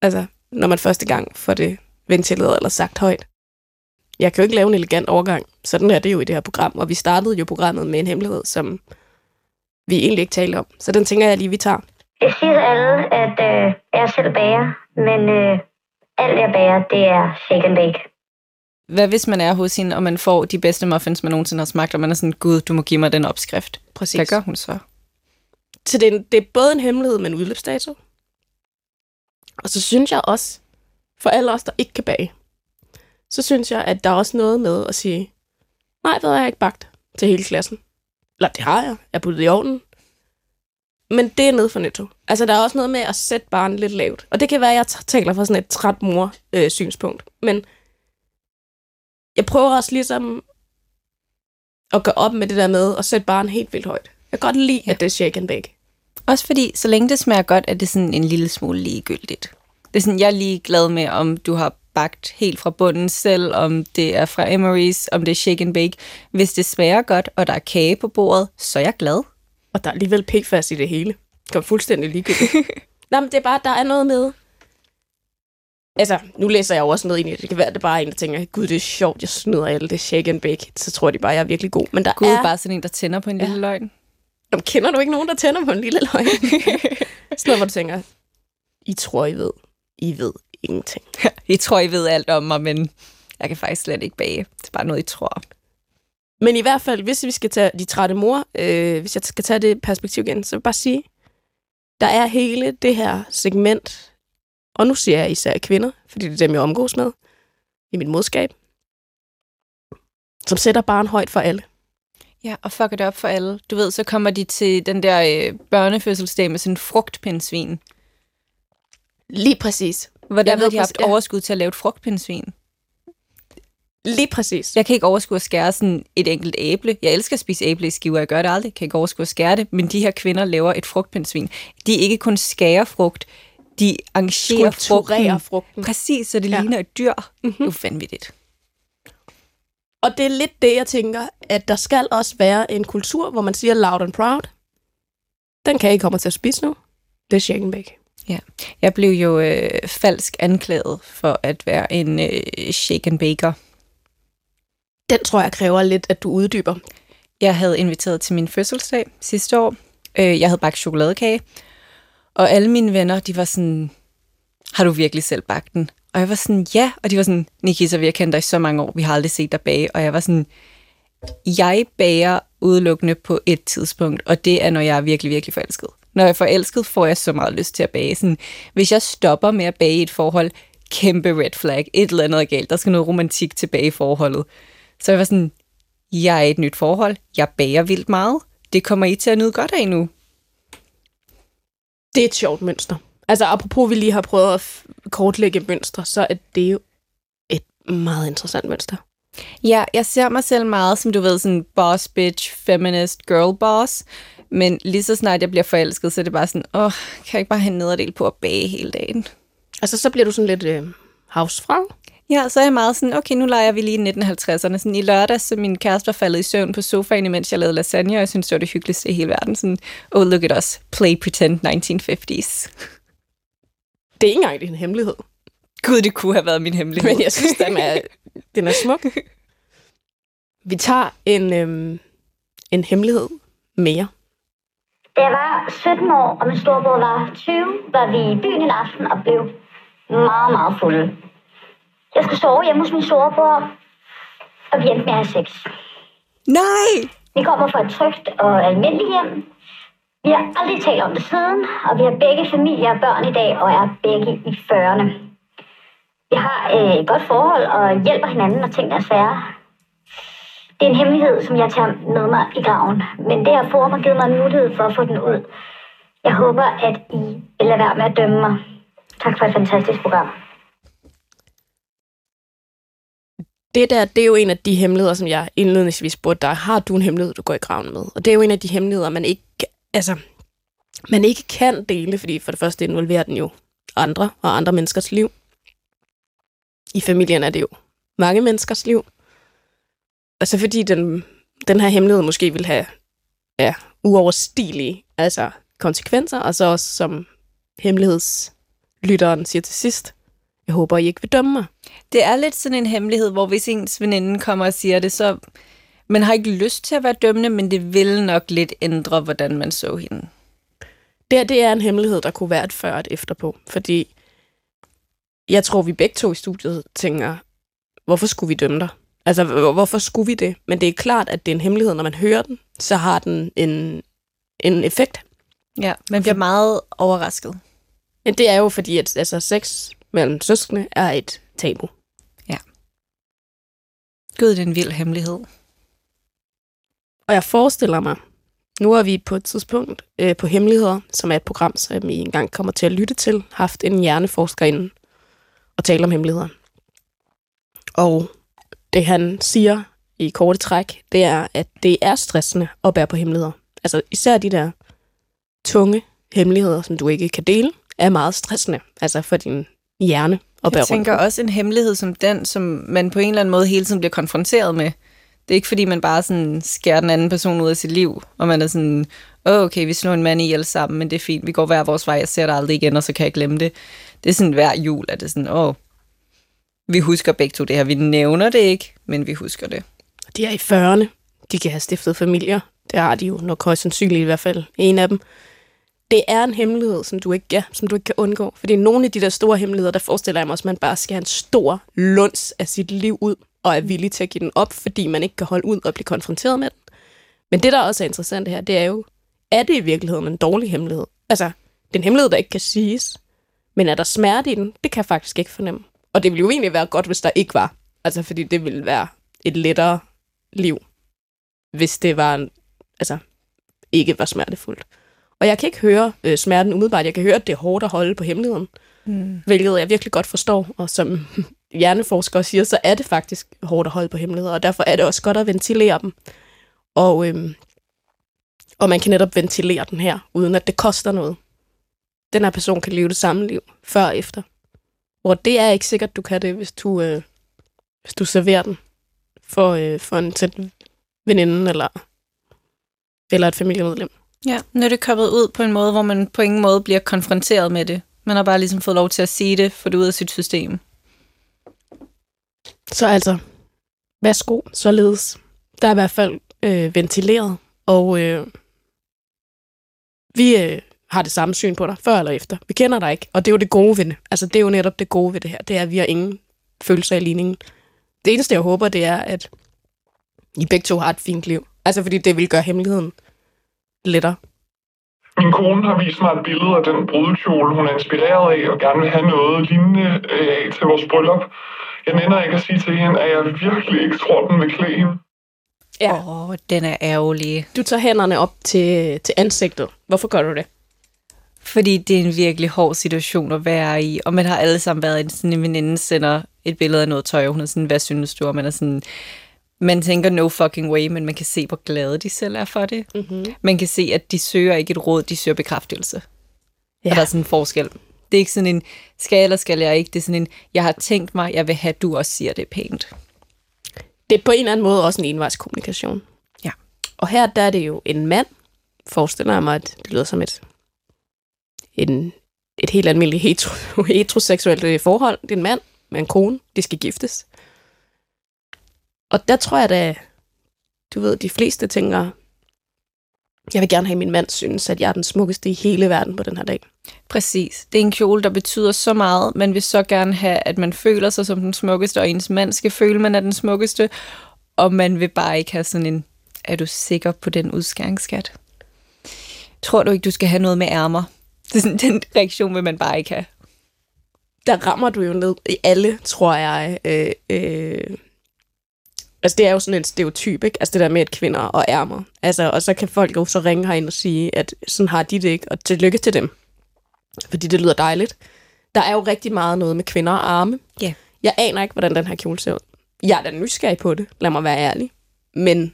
Altså, når man første gang får det ventileret eller sagt højt. Jeg kan jo ikke lave en elegant overgang. Sådan er det jo i det her program. Og vi startede jo programmet med en hemmelighed, som vi egentlig ikke talte om. Så den tænker jeg lige, vi tager. Jeg siger alle, at øh, jeg selv bager, men øh, alt jeg bager, det er shake and bake. Hvad hvis man er hos hende, og man får de bedste muffins, man nogensinde har smagt, og man er sådan, gud, du må give mig den opskrift. Præcis. Hvad gør hun så? Til den, det er både en hemmelighed med en udløbsdato. Og så synes jeg også, for alle os, der ikke kan bage, så synes jeg, at der er også noget med at sige, nej, det har jeg ikke bagt til hele klassen. Eller det har jeg. Jeg har i ovnen. Men det er nede for netto. Altså, der er også noget med at sætte barnet lidt lavt. Og det kan være, at jeg taler fra sådan et træt mor-synspunkt. Øh, Men jeg prøver også ligesom at gå op med det der med at sætte barnet helt vildt højt. Jeg kan godt lide, ja. at det er shake and bake. Også fordi, så længe det smager godt, er det sådan en lille smule ligegyldigt. Det er sådan, jeg er lige glad med, om du har bagt helt fra bunden selv, om det er fra Emery's, om det er shake and bake. Hvis det smager godt, og der er kage på bordet, så er jeg glad. Og der er alligevel PFAS i det hele. Det er fuldstændig ligegyldigt. Nej, men det er bare, der er noget med... Altså, nu læser jeg jo også noget ind i det. Det kan være, det bare er en, der tænker, gud, det er sjovt, jeg snyder alle det shake and bake. Så tror de bare, jeg er virkelig god. Men der Gud, er... bare sådan en, der tænder på en lille løgn. Jamen, kender du ikke nogen, der tænder på en lille løgn? Sådan noget, hvor du tænker, I tror, I ved. I ved ingenting. I tror, I ved alt om mig, men jeg kan faktisk slet ikke bage. Det er bare noget, I tror. Men i hvert fald, hvis vi skal tage de trætte mor, øh, hvis jeg skal tage det perspektiv igen, så vil jeg bare sige, der er hele det her segment, og nu siger jeg især kvinder, fordi det er dem, jeg omgås med i mit modskab, som sætter barn højt for alle. Ja, og fucker det op for alle. Du ved, så kommer de til den der øh, børnefødselsdag med sådan en frugtpindsvin. Lige præcis. Hvordan Jeg ved ved de haft ja. overskud til at lave et frugtpindsvin? Lige præcis. Jeg kan ikke overskue at skære sådan et enkelt æble. Jeg elsker at spise æble i skiver, jeg gør det aldrig. Kan ikke overskue at skære det, men de her kvinder laver et frugtpindsvin. De ikke kun skærer frugt, de arrangerer frugten. frugten. Præcis, så det. Ja. ligner et dyr. Mm-hmm. Det er jo vanvittigt. Og det er lidt det, jeg tænker, at der skal også være en kultur, hvor man siger loud and proud. Den kan I komme til at spise nu. Det er bake. Ja. Jeg blev jo øh, falsk anklaget for at være en øh, shake and baker. Den tror jeg kræver lidt, at du uddyber. Jeg havde inviteret til min fødselsdag sidste år. Øh, jeg havde bagt chokoladekage. Og alle mine venner, de var sådan, har du virkelig selv bagt den? Og jeg var sådan, ja. Og de var sådan, Nikita, vi har kendt dig i så mange år, vi har aldrig set dig bage. Og jeg var sådan, jeg bager udelukkende på et tidspunkt, og det er, når jeg er virkelig, virkelig forelsket. Når jeg er forelsket, får jeg så meget lyst til at bage. Sådan, hvis jeg stopper med at bage i et forhold, kæmpe red flag, et eller andet er galt, der skal noget romantik tilbage i forholdet. Så jeg var sådan, jeg er i et nyt forhold, jeg bager vildt meget, det kommer I til at nyde godt af nu. Det er et sjovt mønster. Altså, apropos, vi lige har prøvet at kortlægge mønstre, så er det jo et meget interessant mønster. Ja, jeg ser mig selv meget som, du ved, sådan boss bitch, feminist, girl boss. Men lige så snart jeg bliver forelsket, så er det bare sådan, åh, kan jeg ikke bare have en nederdel på at bage hele dagen? Altså, så bliver du sådan lidt øh, havsfrag. Ja, så er jeg meget sådan, okay, nu leger vi lige i 1950'erne. Sådan i lørdag, så min kæreste var faldet i søvn på sofaen, imens jeg lavede lasagne, og jeg synes, det var det hyggeligste i hele verden. Sådan, oh, look at us, play pretend 1950s. Det er ikke engang en hemmelighed. Gud, det kunne have været min hemmelighed. Men jeg synes, den er, den er smuk. Vi tager en, øhm, en hemmelighed mere. Da jeg var 17 år, og min storebror var 20, var vi i byen en aften og blev meget, meget fulde. Jeg skulle sove hjemme hos min storebror, og vi endte med at have sex. Nej! Vi kommer fra et trygt og almindeligt hjem. Vi har aldrig talt om det siden, og vi har begge familier og børn i dag, og er begge i 40'erne. Vi har øh, et godt forhold og hjælper hinanden, når ting er svære. Det er en hemmelighed, som jeg tager med mig i graven, men det her forum har givet mig en mulighed for at få den ud. Jeg håber, at I vil lade være med at dømme mig. Tak for et fantastisk program. Det der, det er jo en af de hemmeligheder, som jeg indledningsvis spurgte dig. Har du en hemmelighed, du går i graven med? Og det er jo en af de hemmeligheder, man ikke, altså, man ikke kan dele, fordi for det første involverer den jo andre og andre menneskers liv. I familien er det jo mange menneskers liv. Og så fordi den, den her hemmelighed måske vil have ja, uoverstigelige altså, konsekvenser, og så også som hemmelighedslytteren siger til sidst, jeg håber, I ikke vil dømme mig. Det er lidt sådan en hemmelighed, hvor hvis ens veninde kommer og siger det, så man har ikke lyst til at være dømmende, men det vil nok lidt ændre, hvordan man så hende. Det, her, det er en hemmelighed, der kunne være et før og et efter på. Fordi jeg tror, vi begge to i studiet tænker, hvorfor skulle vi dømme dig? Altså, hvor- hvorfor skulle vi det? Men det er klart, at det er en hemmelighed, når man hører den, så har den en, en effekt. Ja, man bliver meget overrasket. Men det er jo fordi, at altså, sex mellem søskende er et tabu. Gud, det er en vild hemmelighed. Og jeg forestiller mig, nu har vi på et tidspunkt øh, på Hemmeligheder, som er et program, som I engang kommer til at lytte til, haft en hjerneforsker inden og tale om hemmeligheder. Og det han siger i korte træk, det er, at det er stressende at bære på hemmeligheder. Altså især de der tunge hemmeligheder, som du ikke kan dele, er meget stressende. Altså for din hjerne at bære Jeg tænker rundt. også en hemmelighed som den, som man på en eller anden måde hele tiden bliver konfronteret med. Det er ikke fordi, man bare sådan skærer den anden person ud af sit liv, og man er sådan, åh, okay, vi slår en mand ihjel sammen, men det er fint, vi går hver vores vej, jeg ser dig aldrig igen, og så kan jeg glemme det. Det er sådan hver jul, at det er sådan, åh, vi husker begge to det her. Vi nævner det ikke, men vi husker det. De er i 40'erne. De kan have stiftet familier. Det har de jo nok højst sandsynligt i hvert fald. En af dem. Det er en hemmelighed, som du ikke, ja, som du ikke kan undgå. Fordi nogle af de der store hemmeligheder, der forestiller jeg mig også, at man bare skal have en stor luns af sit liv ud og er villig til at give den op, fordi man ikke kan holde ud og blive konfronteret med den. Men det, der også er interessant her, det er jo, er det i virkeligheden en dårlig hemmelighed? Altså, det er en hemmelighed, der ikke kan siges, men er der smerte i den? Det kan jeg faktisk ikke fornemme. Og det ville jo egentlig være godt, hvis der ikke var. Altså, fordi det ville være et lettere liv, hvis det var, en, altså, ikke var smertefuldt. Og jeg kan ikke høre øh, smerten umiddelbart. Jeg kan høre, at det er hårdt at holde på hemmeligheden. Mm. Hvilket jeg virkelig godt forstår. Og som hjerneforskere siger, så er det faktisk hårdt at holde på hemmeligheder. Og derfor er det også godt at ventilere dem. Og, øhm, og man kan netop ventilere den her, uden at det koster noget. Den her person kan leve det samme liv, før og efter. Hvor det er ikke sikkert, du kan det, hvis du, øh, hvis du serverer den for, øh, for en tæt veninde eller, eller et familiemedlem. Ja, nu er det kommet ud på en måde, hvor man på ingen måde bliver konfronteret med det. Man har bare ligesom fået lov til at sige det, få det ud af sit system. Så altså, værsgo, således. Der er i hvert fald øh, ventileret, og øh, vi øh, har det samme syn på dig, før eller efter. Vi kender dig ikke, og det er jo det gode ved det. Altså, det er jo netop det gode ved det her. Det er, at vi har ingen følelser i ligningen. Det eneste, jeg håber, det er, at I begge to har et fint liv. Altså, fordi det vil gøre hemmeligheden lettere. Min kone har vist mig et billede af den brudekjole, hun er inspireret af, og gerne vil have noget lignende øh, til vores bryllup. Jeg nænder ikke at sige til hende, at jeg virkelig ikke tror, den vil klæde hende. Ja. Åh, oh, den er ærgerlig. Du tager hænderne op til, til ansigtet. Hvorfor gør du det? Fordi det er en virkelig hård situation at være i, og man har alle sammen været en sådan en veninde, sender et billede af noget tøj, og hun er sådan, hvad synes du? Og man er sådan, man tænker no fucking way, men man kan se, hvor glade de selv er for det. Mm-hmm. Man kan se, at de søger ikke et råd, de søger bekræftelse. Ja. Og der er sådan en forskel. Det er ikke sådan en, skal eller skal jeg ikke? Det er sådan en, jeg har tænkt mig, jeg vil have, at du også siger det pænt. Det er på en eller anden måde også en envejskommunikation. Ja. Og her der er det jo en mand, forestiller jeg mig, at det lyder som et, en, et helt almindeligt hetero, heteroseksuelt forhold. Det er en mand med en kone, de skal giftes. Og der tror jeg da, du ved, de fleste tænker, jeg vil gerne have, at min mand synes, at jeg er den smukkeste i hele verden på den her dag. Præcis. Det er en kjole, der betyder så meget. Man vil så gerne have, at man føler sig som den smukkeste, og ens mand skal føle, at man er den smukkeste. Og man vil bare ikke have sådan en, er du sikker på den udskæringsskat? Tror du ikke, du skal have noget med ærmer? Det er sådan, den reaktion vil man bare ikke have. Der rammer du jo ned i alle, tror jeg, øh, øh, Altså, det er jo sådan en stereotyp, ikke? Altså, det der med, at kvinder og ærmer. Altså, og så kan folk jo så ringe herind og sige, at sådan har de det ikke, og tillykke til dem. Fordi det lyder dejligt. Der er jo rigtig meget noget med kvinder og arme. Ja. Yeah. Jeg aner ikke, hvordan den her kjole ser ud. Jeg er da nysgerrig på det, lad mig være ærlig. Men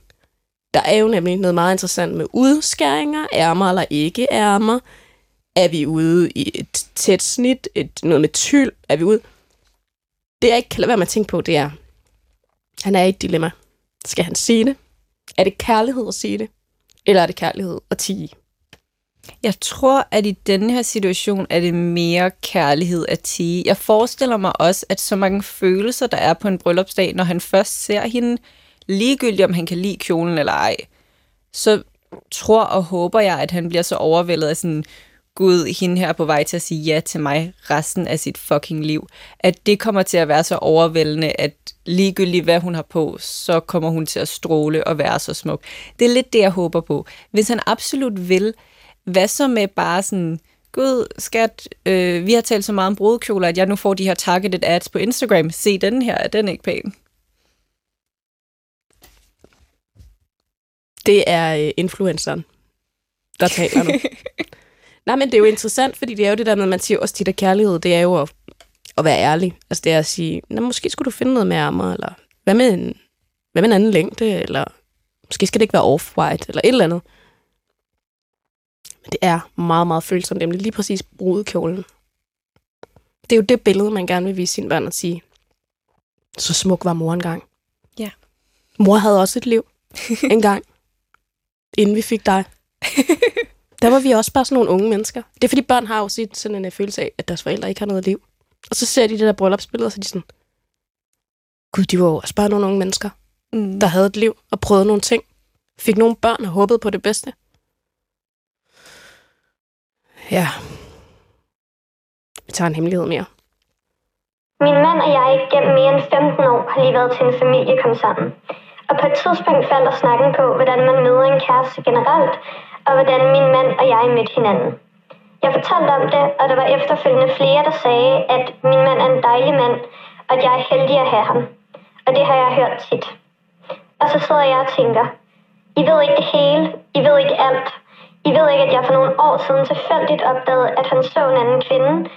der er jo nemlig noget meget interessant med udskæringer, ærmer eller ikke ærmer. Er vi ude i et tæt snit, et, noget med tyld? Er vi ude? Det jeg ikke kan lade være med at tænke på, det er, han er i et dilemma. Skal han sige det? Er det kærlighed at sige det? Eller er det kærlighed at tige? Jeg tror, at i denne her situation er det mere kærlighed at tige. Jeg forestiller mig også, at så mange følelser, der er på en bryllupsdag, når han først ser hende, ligegyldigt om han kan lide kjolen eller ej, så tror og håber jeg, at han bliver så overvældet af sådan, Gud, hende her på vej til at sige ja til mig resten af sit fucking liv. At det kommer til at være så overvældende, at ligegyldigt hvad hun har på, så kommer hun til at stråle og være så smuk. Det er lidt det, jeg håber på. Hvis han absolut vil, hvad så med bare sådan, Gud, skat, øh, vi har talt så meget om brudekjoler, at jeg nu får de her targeted ads på Instagram. Se den her, er den ikke pæn? Det er øh, influenceren, der taler nu. Nej, men det er jo interessant, fordi det er jo det der med, at man siger også tit, at kærlighed, det er jo at, at være ærlig. Altså det er at sige, måske skulle du finde noget med ærmer, eller hvad med en, hvad med en anden længde, eller måske skal det ikke være off-white, eller et eller andet. Men det er meget, meget følsomt, nemlig lige præcis brudekjolen. Det er jo det billede, man gerne vil vise sine børn og sige, så smuk var mor engang. Ja. Mor havde også et liv engang, inden vi fik dig. Der var vi også bare sådan nogle unge mennesker. Det er fordi børn har jo set sådan en øh, følelse af, at deres forældre ikke har noget liv. Og så ser de det der bryllupsbillede, og så er de sådan, gud, de var jo også bare nogle unge mennesker, mm. der havde et liv og prøvede nogle ting. Fik nogle børn og håbede på det bedste. Ja. Vi tager en hemmelighed mere. Min mand og jeg gennem mere end 15 år har lige været til en familie kom sammen. Og på et tidspunkt faldt der snakken på, hvordan man møder en kæreste generelt, og hvordan min mand og jeg mødte hinanden. Jeg fortalte om det, og der var efterfølgende flere, der sagde, at min mand er en dejlig mand, og at jeg er heldig at have ham. Og det har jeg hørt tit. Og så sidder jeg og tænker, I ved ikke det hele, I ved ikke alt. I ved ikke, at jeg for nogle år siden tilfældigt opdagede, at han så en anden kvinde,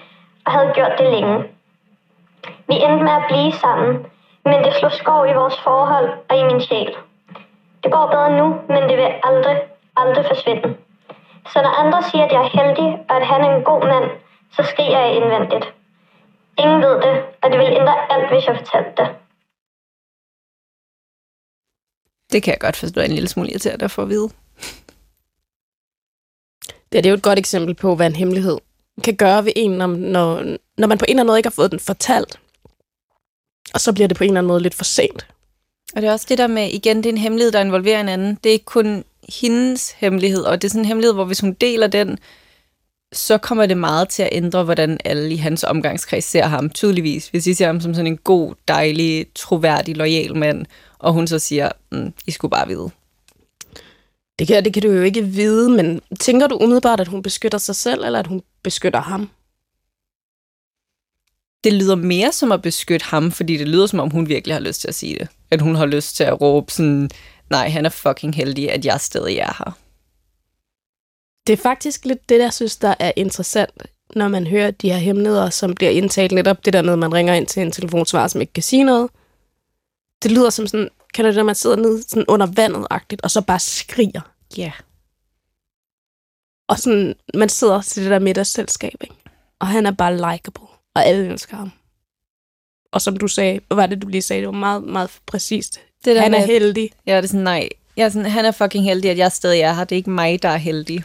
og havde gjort det længe. Vi endte med at blive sammen, men det slog skov i vores forhold og i min sjæl. Det går bedre nu, men det vil aldrig, aldrig forsvinde. Så når andre siger, at jeg er heldig, og at han er en god mand, så skriger jeg indvendigt. Ingen ved det, og det vil ændre alt, hvis jeg fortalte det. Det kan jeg godt forstå en lille smule irriterende at få at vide. Det, er- det er jo et godt eksempel på, hvad en hemmelighed kan gøre ved en, når, når, når man på en eller anden måde ikke har fået den fortalt. Og så bliver det på en eller anden måde lidt for sent. Og det er også det der med, igen, det er en hemmelighed, der involverer en anden. Det er ikke kun hendes hemmelighed, og det er sådan en hemmelighed, hvor hvis hun deler den, så kommer det meget til at ændre, hvordan alle i hans omgangskreds ser ham, tydeligvis. Hvis I ser ham som sådan en god, dejlig, troværdig, lojal mand, og hun så siger, mm, I skulle bare vide. Det kan, det kan du jo ikke vide, men tænker du umiddelbart, at hun beskytter sig selv, eller at hun beskytter ham? Det lyder mere som at beskytte ham, fordi det lyder som om, hun virkelig har lyst til at sige det. At hun har lyst til at råbe sådan, nej, han er fucking heldig, at jeg stadig er her. Det er faktisk lidt det, jeg synes, der er interessant, når man hører de her hemmeligheder, som bliver indtalt netop det der med, at man ringer ind til en telefonsvarer, som ikke kan sige noget. Det lyder som sådan, kan det, når man sidder nede sådan under vandet-agtigt, og så bare skriger. Ja. Yeah. Og sådan, man sidder til det der middagsselskab, ikke? Og han er bare likable, og alle elsker ham. Og som du sagde, hvad var det, du lige sagde? Det var meget, meget præcist. Det der Han er med- heldig. Ja, det er sådan, nej. Jeg er sådan, han er fucking heldig, at jeg stadig er her. Det er ikke mig, der er heldig.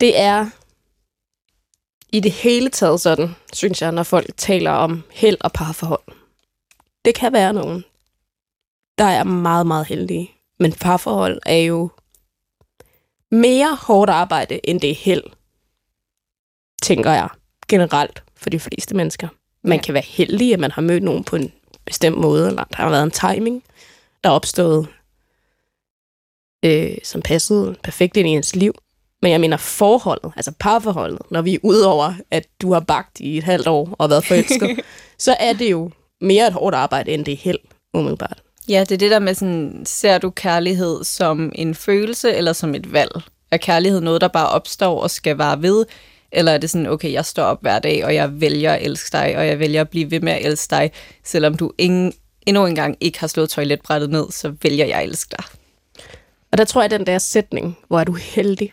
det er i det hele taget sådan, synes jeg, når folk taler om held og parforhold. Det kan være nogen, der er meget, meget heldige. Men parforhold er jo mere hårdt arbejde, end det er held, tænker jeg generelt for de fleste mennesker. Man Ja. kan være heldig, at man har mødt nogen på en bestemt måde, eller der har været en timing, der er opstået, øh, som passede perfekt ind i ens liv. Men jeg mener forholdet, altså parforholdet, når vi er udover, at du har bagt i et halvt år og været forelsket, så er det jo mere et hårdt arbejde, end det er held, umiddelbart. Ja, det er det der med sådan, ser du kærlighed som en følelse eller som et valg? Er kærlighed noget, der bare opstår og skal vare ved? Eller er det sådan, okay, jeg står op hver dag, og jeg vælger at elske dig, og jeg vælger at blive ved med at elske dig, selvom du ingen, endnu engang ikke har slået toiletbrættet ned, så vælger jeg at elske dig. Og der tror jeg, at den der sætning, hvor er du heldig,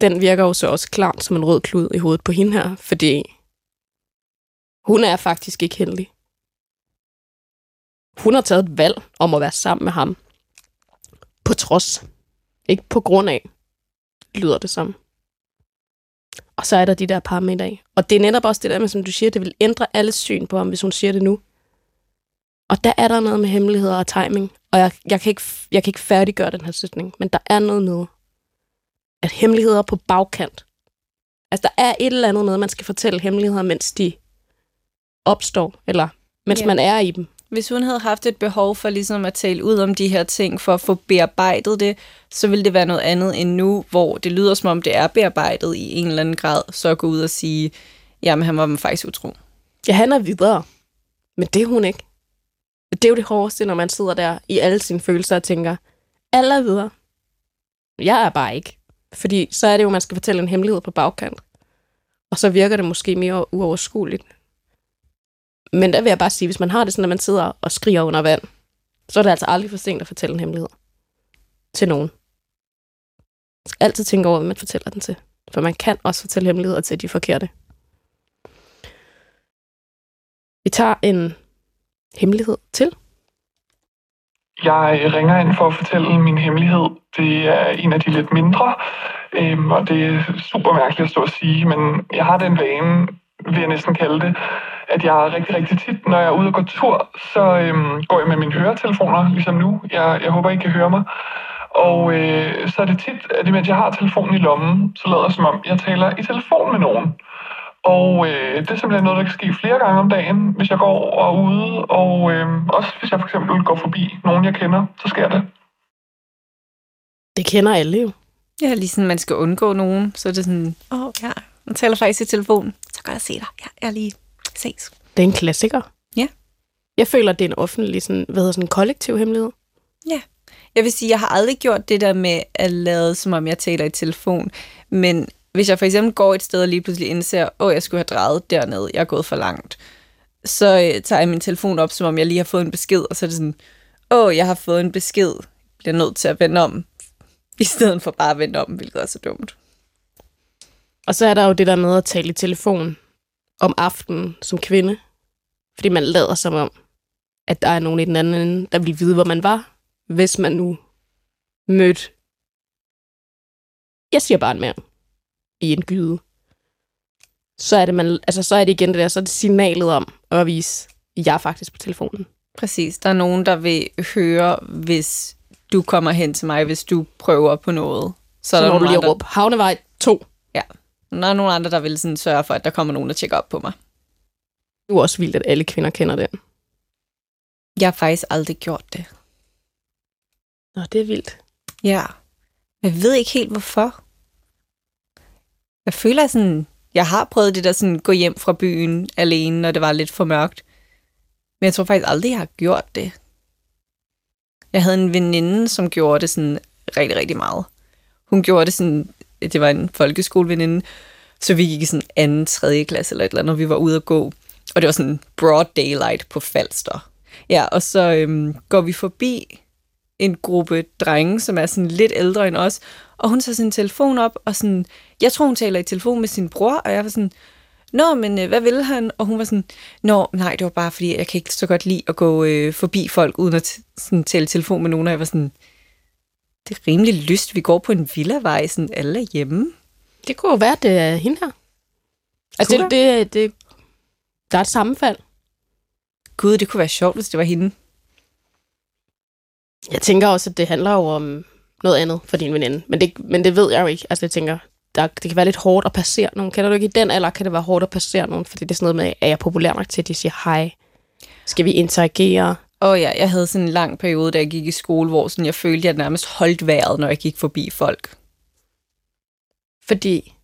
den virker jo så også klart som en rød klud i hovedet på hende her, fordi hun er faktisk ikke heldig. Hun har taget et valg om at være sammen med ham. På trods. Ikke på grund af, lyder det som. Og så er der de der par middag. Og det er netop også det der med, som du siger, det vil ændre alles syn på ham, hvis hun siger det nu. Og der er der noget med hemmeligheder og timing. Og jeg, jeg, kan ikke, jeg kan ikke færdiggøre den her sætning, men der er noget med, at hemmeligheder på bagkant. Altså, der er et eller andet med, at man skal fortælle hemmeligheder, mens de opstår, eller mens Ja. man er i dem. Hvis hun havde haft et behov for ligesom at tale ud om de her ting, for at få bearbejdet det, så ville det være noget andet end nu, hvor det lyder som om, det er bearbejdet i en eller anden grad, så at gå ud og sige, jamen han var mig faktisk utro. Ja, han er videre, men det er hun ikke. Det er jo det hårdeste, når man sidder der i alle sine følelser og tænker, alle er videre. Jeg er bare ikke. Fordi så er det jo, at man skal fortælle en hemmelighed på bagkant. Og så virker det måske mere uoverskueligt. Men der vil jeg bare sige, hvis man har det sådan, at man sidder og skriger under vand, så er det altså aldrig for sent at fortælle en hemmelighed til nogen. Man skal altid tænke over, hvad man fortæller den til. For man kan også fortælle hemmeligheder til de forkerte. Vi tager en hemmelighed til. Jeg ringer ind for at fortælle min hemmelighed. Det er en af de lidt mindre, øhm, og det er super mærkeligt at stå og sige, men jeg har den vane, vil jeg næsten kalde det, at jeg rigtig, rigtig tit, når jeg er ude og gå tur, så øhm, går jeg med mine høretelefoner, ligesom nu. Jeg, jeg håber, I kan høre mig. Og øh, så er det tit, at imens jeg har telefonen i lommen, så lader jeg som om, jeg taler i telefon med nogen. Og øh, det er simpelthen noget, der kan ske flere gange om dagen, hvis jeg går og er ude. Og øh, også hvis jeg for eksempel går forbi nogen, jeg kender, så sker det. Det kender alle jo. Ja, lige sådan, man skal undgå nogen, så er det sådan, åh oh, ja, man taler faktisk i telefonen, så kan jeg se dig. Ja, jeg er lige ses. Det er en klassiker. Ja. Jeg føler, det er en offentlig, sådan, hvad hedder sådan en kollektiv hemmelighed. Ja. Jeg vil sige, jeg har aldrig gjort det der med at lade, som om jeg taler i telefon. Men hvis jeg for eksempel går et sted og lige pludselig indser, åh, jeg skulle have drejet dernede, jeg er gået for langt, så øh, tager jeg min telefon op, som om jeg lige har fået en besked, og så er det sådan, åh, jeg har fået en besked, bliver nødt til at vende om, i stedet for bare at vende om, hvilket er så dumt. Og så er der jo det der med at tale i telefon om aftenen som kvinde. Fordi man lader som om, at der er nogen i den anden ende, der vil vide, hvor man var, hvis man nu mødte, jeg siger bare en mand, i en gyde. Så er det, man, altså, så er det igen det der, så er det signalet om at vise, jeg er faktisk på telefonen. Præcis. Der er nogen, der vil høre, hvis du kommer hen til mig, hvis du prøver på noget. Så, Så, er der må du lige råbe, havnevej 2. Der er nogle andre, der vil sådan sørge for, at der kommer nogen, der tjekker op på mig. Det er også vildt, at alle kvinder kender den. Jeg har faktisk aldrig gjort det. Nå, det er vildt. Ja. Jeg ved ikke helt, hvorfor. Jeg føler sådan, jeg har prøvet det der sådan, gå hjem fra byen alene, når det var lidt for mørkt. Men jeg tror faktisk aldrig, jeg har gjort det. Jeg havde en veninde, som gjorde det sådan rigtig, rigtig meget. Hun gjorde det sådan, det var en folkeskoleveninde, så vi gik i sådan anden, tredje klasse eller et eller andet, når vi var ude at gå. Og det var sådan broad daylight på Falster. Ja, og så øhm, går vi forbi en gruppe drenge, som er sådan lidt ældre end os, og hun tager sin telefon op, og sådan, jeg tror, hun taler i telefon med sin bror, og jeg var sådan, Nå, men øh, hvad vil han? Og hun var sådan, Nå, nej, det var bare fordi, jeg kan ikke så godt lide at gå øh, forbi folk, uden at t- sådan, tale i telefon med nogen, og jeg var sådan, det er rimelig lyst, vi går på en villavej, sådan alle er hjemme. Det kunne jo være, det er hende her. Altså, det, det, det, der er et sammenfald. Gud, det kunne være sjovt, hvis det var hende. Jeg tænker også, at det handler jo om noget andet for din veninde. Men det, men det ved jeg jo ikke. Altså, jeg tænker, der, det kan være lidt hårdt at passere nogen. Kender du ikke i den alder, kan det være hårdt at passere nogen? Fordi det er sådan noget med, er jeg populær nok til, at de siger hej? Skal vi interagere? Og ja, jeg havde sådan en lang periode, da jeg gik i skole, hvor sådan, jeg følte, at jeg nærmest holdt vejret, når jeg gik forbi folk. Fordi,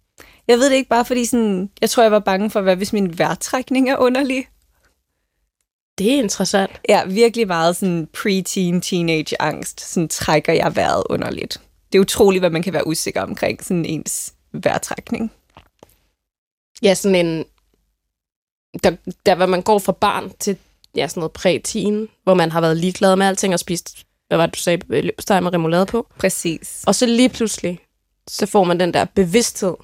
Jeg ved det ikke, bare fordi sådan, jeg tror, jeg var bange for, hvad hvis min vejrtrækning er underlig. det er interessant. Ja, virkelig meget sådan pre-teen, teenage angst. Sådan trækker jeg vejret underligt. Det er utroligt, hvad man kan være usikker omkring sådan ens vejrtrækning. Ja, sådan en... Der, der hvor man går fra barn til ja, sådan noget præ-teen, hvor man har været ligeglad med alting og spist, hvad var det, du sagde, løbsteg med remoulade på. Præcis. Og så lige pludselig, så får man den der bevidsthed,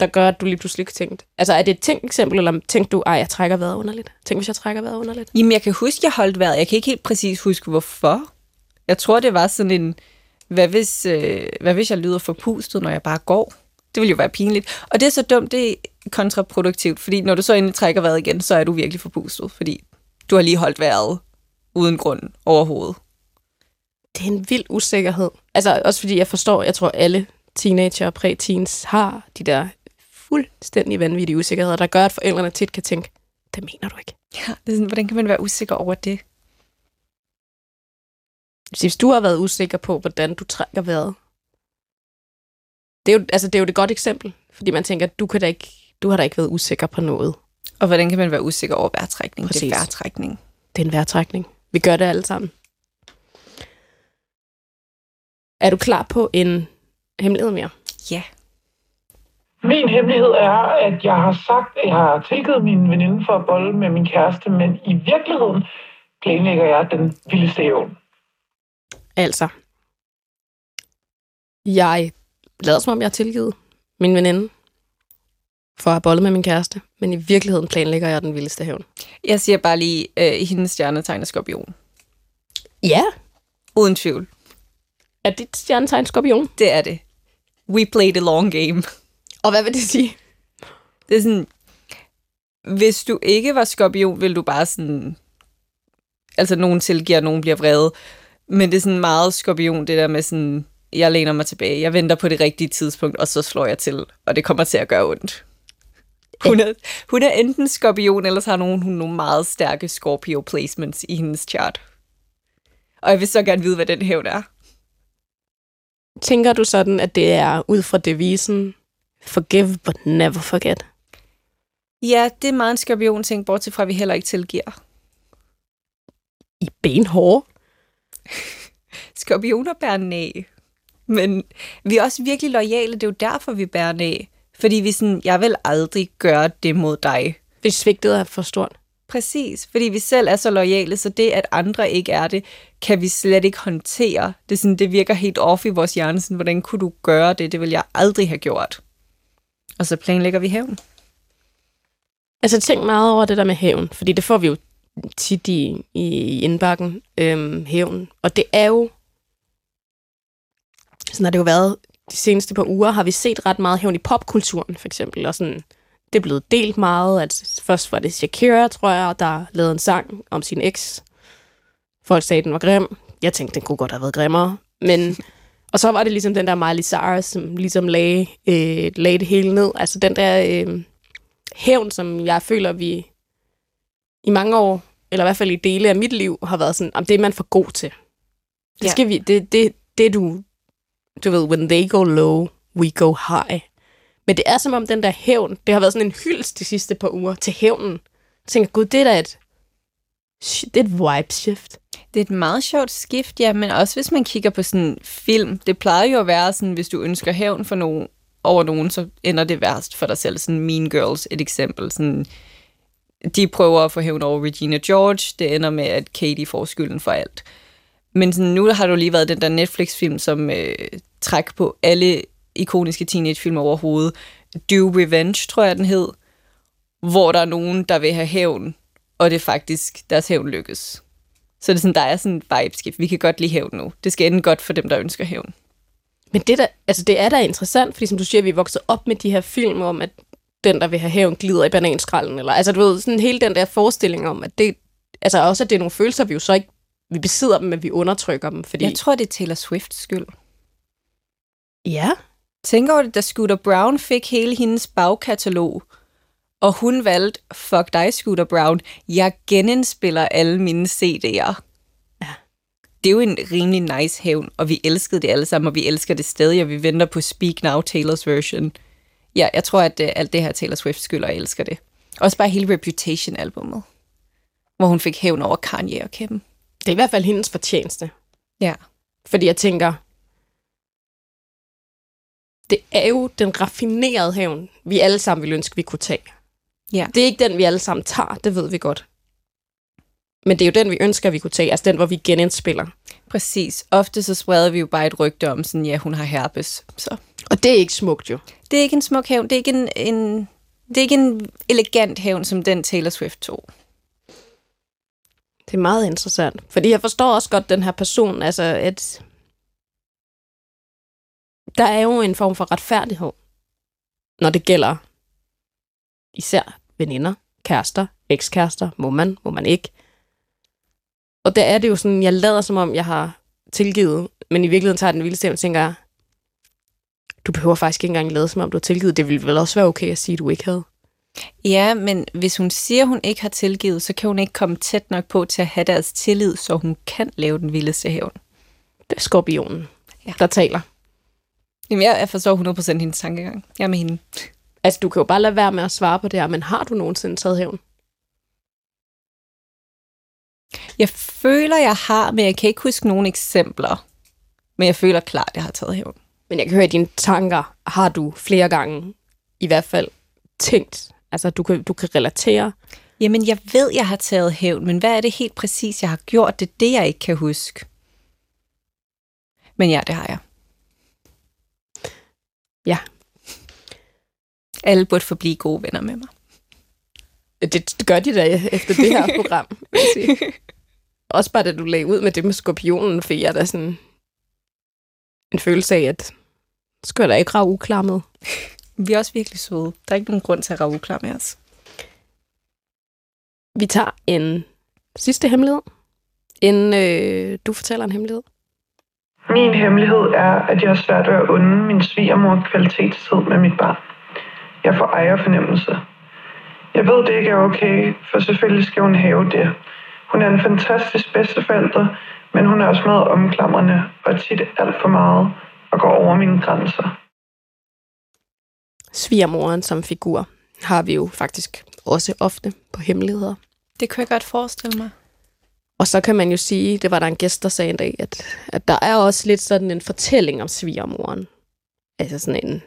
der gør, at du lige pludselig ikke tænkt. Altså, er det et tænkt eksempel, eller tænkte du, ej, jeg trækker vejret underligt? Tænk, hvis jeg trækker vejret underligt? Jamen, jeg kan huske, jeg holdt vejret. Jeg kan ikke helt præcis huske, hvorfor. Jeg tror, det var sådan en, hvad hvis, øh, hvad hvis jeg lyder forpustet, når jeg bare går? Det ville jo være pinligt. Og det er så dumt, det er kontraproduktivt, fordi når du så endelig trækker vejret igen, så er du virkelig forpustet, fordi du har lige holdt vejret uden grund overhovedet. Det er en vild usikkerhed. Altså, også fordi jeg forstår, jeg tror, alle teenager og præ-teens har de der fuldstændig vanvittige usikkerheder, der gør, at forældrene tit kan tænke, det mener du ikke. Ja, det er sådan, hvordan kan man være usikker over det? Hvis du har været usikker på, hvordan du trækker vejret, det er jo, altså, det er jo et godt eksempel, fordi man tænker, du, kan da ikke, du har da ikke været usikker på noget. Og hvordan kan man være usikker over vejrtrækning? Det Præcis. er vejrtrækning. Det er en vejrtrækning. Vi gør det alle sammen. Er du klar på en hemmelighed mere? Ja. Min hemmelighed er, at jeg har sagt, at jeg har tilgivet min veninde for at bolle med min kæreste, men i virkeligheden planlægger jeg den vildeste hævn. Altså, jeg lader som om, jeg har tilgivet min veninde for at have bollet med min kæreste, men i virkeligheden planlægger jeg den vildeste hævn. Jeg siger bare lige, øh, hendes stjernetegn er skorpion. Ja. Uden tvivl. Er dit stjernetegn skorpion? Det er det. We play the long game. Og hvad vil det sige? Det er sådan, hvis du ikke var skorpion, ville du bare sådan, altså nogen tilgiver, nogen bliver vrede. Men det er sådan meget skorpion, det der med sådan, jeg læner mig tilbage, jeg venter på det rigtige tidspunkt, og så slår jeg til, og det kommer til at gøre ondt. Hun er, hun er enten skorpion, eller så har hun, hun nogle meget stærke Scorpio placements i hendes chart. Og jeg vil så gerne vide, hvad den hævn er. Tænker du sådan, at det er ud fra devisen forgive but never forget? Ja, det er meget en skorpion ting, bortset fra, at vi heller ikke tilgiver. I benhårde? Skorpioner bærer næ. Men vi er også virkelig lojale, det er jo derfor, vi bærer næ. Fordi vi sådan, jeg vil aldrig gøre det mod dig. Hvis svigtet er for stort. Præcis, fordi vi selv er så lojale, så det, at andre ikke er det, kan vi slet ikke håndtere. Det, sådan, det virker helt off i vores hjerne. Sådan, hvordan kunne du gøre det? Det vil jeg aldrig have gjort. Og så planlægger vi hævn. Altså tænk meget over det der med hævn, fordi det får vi jo tit i, i indbakken, øhm, hævn. Og det er jo, sådan har det jo været de seneste par uger, har vi set ret meget hævn i popkulturen, for eksempel. Og sådan, det er blevet delt meget. At først var det Shakira, tror jeg, der lavede en sang om sin eks. Folk sagde, at den var grim. Jeg tænkte, den kunne godt have været grimmere. Men, og så var det ligesom den der Miley Cyrus, som ligesom lagde, øh, lagde det hele ned. Altså den der øh, hævn, som jeg føler, vi i mange år, eller i hvert fald i dele af mit liv, har været sådan, om det er man for god til. Det skal ja. vi, det, det, det du, du ved, when they go low, we go high. Men det er som om den der hævn, det har været sådan en hyldest de sidste par uger til hævnen. Jeg tænker, gud, det er da et, det er et vibe shift. Det er et meget sjovt skift, ja, men også hvis man kigger på sådan en film. Det plejer jo at være sådan, hvis du ønsker hævn for nogen, over nogen, så ender det værst for dig selv. Sådan Mean Girls, et eksempel. Sådan, de prøver at få hævn over Regina George. Det ender med, at Katie får skylden for alt. Men sådan, nu har du lige været den der Netflix-film, som øh, træk på alle ikoniske teenagefilm overhovedet. Do Revenge, tror jeg, den hed. Hvor der er nogen, der vil have hævn, og det er faktisk, deres hævn lykkes. Så det er sådan, der er sådan en vibeskift. Vi kan godt lide hævn nu. Det skal ende godt for dem, der ønsker hævn. Men det, der, altså det er da interessant, fordi som du siger, vi er vokset op med de her film om, at den, der vil have hævn, glider i bananskrallen. Eller, altså du ved, sådan hele den der forestilling om, at det, altså også at det er nogle følelser, vi jo så ikke, vi besidder dem, men vi undertrykker dem. Fordi... Jeg tror, det er Taylor Swifts skyld. Ja. Tænk over det, da Scooter Brown fik hele hendes bagkatalog, og hun valgte, fuck dig, Scooter Brown, jeg genindspiller alle mine CD'er. Ja. Det er jo en rimelig nice hævn, og vi elskede det alle sammen, og vi elsker det stadig, og vi venter på Speak Now, Taylors version. Ja, jeg tror, at uh, alt det her Taylor Swift skylder, og jeg elsker det. Også bare hele Reputation-albummet, hvor hun fik hævn over Kanye og Kim. Det er i hvert fald hendes fortjeneste. Ja. Fordi jeg tænker, det er jo den raffinerede hævn, vi alle sammen vil ønske, vi kunne tage. Ja. Det er ikke den, vi alle sammen tager, det ved vi godt. Men det er jo den, vi ønsker, vi kunne tage. Altså den, hvor vi genindspiller. Præcis. Ofte så spreder vi jo bare et rygte om, sådan, ja, hun har herpes. Så. Og det er ikke smukt jo. Det er ikke en smuk hævn. Det er ikke en, en, det er ikke en elegant hævn, som den Taylor Swift tog. Det er meget interessant. Fordi jeg forstår også godt den her person, altså at der er jo en form for retfærdighed, når det gælder især veninder, kærester, ekskærester, må man, må man ikke. Og der er det jo sådan, jeg lader som om, jeg har tilgivet, men i virkeligheden tager jeg den vilde stemme og tænker, du behøver faktisk ikke engang lade som om, du har tilgivet. Det ville vel også være okay at sige, at du ikke havde. Ja, men hvis hun siger, hun ikke har tilgivet, så kan hun ikke komme tæt nok på til at have deres tillid, så hun kan lave den vildeste hævn. Det er skorpionen, ja. der taler. Jamen, jeg forstår 100% hendes tankegang. Jeg er med hende. Altså, du kan jo bare lade være med at svare på det her, men har du nogensinde taget hævn? Jeg føler, jeg har, men jeg kan ikke huske nogen eksempler. Men jeg føler klart, at jeg har taget hævn. Men jeg kan høre, at dine tanker har du flere gange i hvert fald tænkt. Altså, du kan, du kan relatere. Jamen, jeg ved, jeg har taget hævn, men hvad er det helt præcis, jeg har gjort? Det er det, jeg ikke kan huske. Men ja, det har jeg. Ja. Alle burde forblive gode venner med mig. Det, gør de da efter det her program, vil jeg sige. Også bare da du lagde ud med det med skorpionen, fik jeg da sådan en følelse af, at skal der ikke rave uklar med. Vi er også virkelig søde. Der er ikke nogen grund til at rave uklar med os. Vi tager en sidste hemmelighed, inden øh, du fortæller en hemmelighed. Min hemmelighed er, at jeg har svært ved at unde min svigermor kvalitetstid med mit barn. Jeg får ejerfornemmelse. Jeg ved, det ikke er okay, for selvfølgelig skal hun have det. Hun er en fantastisk bedsteforælder, men hun er også meget omklamrende og tit alt for meget og går over mine grænser. Svigermoren som figur har vi jo faktisk også ofte på hemmeligheder. Det kan jeg godt forestille mig. Og så kan man jo sige, det var der en gæst, der sagde en dag, at, at der er også lidt sådan en fortælling om svigermoren. Altså sådan en,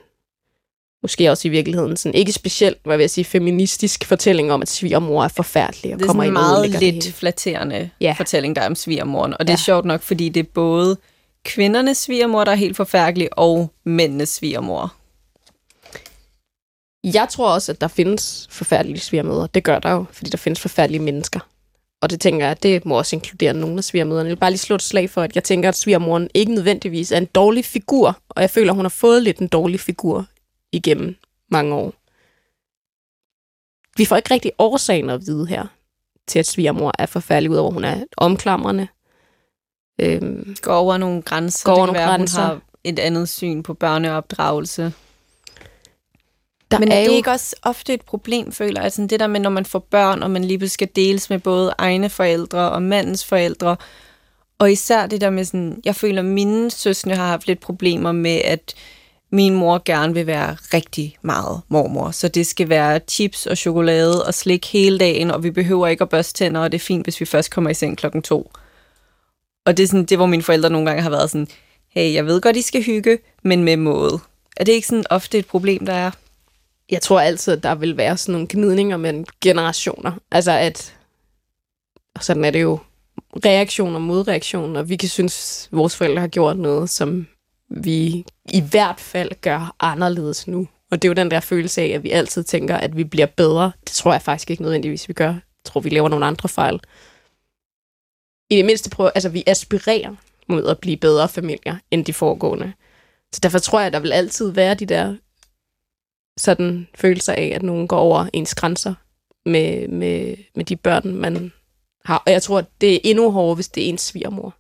måske også i virkeligheden, sådan ikke specielt, hvad vil jeg sige, feministisk fortælling om, at svigermor er forfærdelig. Og det er kommer en ind og meget ødelægger det lidt hele. flatterende ja. fortælling, der er om svigermoren. Og det er Ja. sjovt nok, fordi det er både kvindernes svigermor, der er helt forfærdelig, og mændenes svigermor. Jeg tror også, at der findes forfærdelige svigermøder. Det gør der jo, fordi der findes forfærdelige mennesker. Og det tænker jeg, at det må også inkludere nogle af svigermøderne. Jeg vil bare lige slå et slag for, at jeg tænker, at svigermoren ikke nødvendigvis er en dårlig figur. Og jeg føler, at hun har fået lidt en dårlig figur igennem mange år. Vi får ikke rigtig årsagen at vide her, til at svigermor er forfærdelig, udover hun er omklamrende. Øhm, Går over nogle grænser. Går over det kan nogle være, grænser. Hun har et andet syn på børneopdragelse. Der Men er, er det jo... ikke også ofte et problem, føler jeg? Altså det der med, når man får børn, og man lige pludselig skal deles med både egne forældre og mandens forældre. Og især det der med sådan, jeg føler, at mine søskende har haft lidt problemer med, at min mor gerne vil være rigtig meget mormor. Så det skal være chips og chokolade og slik hele dagen, og vi behøver ikke at børste tænder, og det er fint, hvis vi først kommer i seng klokken to. Og det er sådan, det, hvor mine forældre nogle gange har været sådan, hey, jeg ved godt, I skal hygge, men med måde. Er det ikke sådan ofte et problem, der er? Jeg tror altid, at der vil være sådan nogle gnidninger mellem generationer. Altså at, og sådan er det jo, reaktion og modreaktion, og vi kan synes, at vores forældre har gjort noget, som vi i hvert fald gør anderledes nu. Og det er jo den der følelse af, at vi altid tænker, at vi bliver bedre. Det tror jeg faktisk ikke nødvendigvis, vi gør. Jeg tror, vi laver nogle andre fejl. I det mindste prøver, altså vi aspirerer mod at blive bedre familier end de foregående. Så derfor tror jeg, at der vil altid være de der sådan følelser af, at nogen går over ens grænser med, med, med de børn, man har. Og jeg tror, at det er endnu hårdere, hvis det er ens svigermor.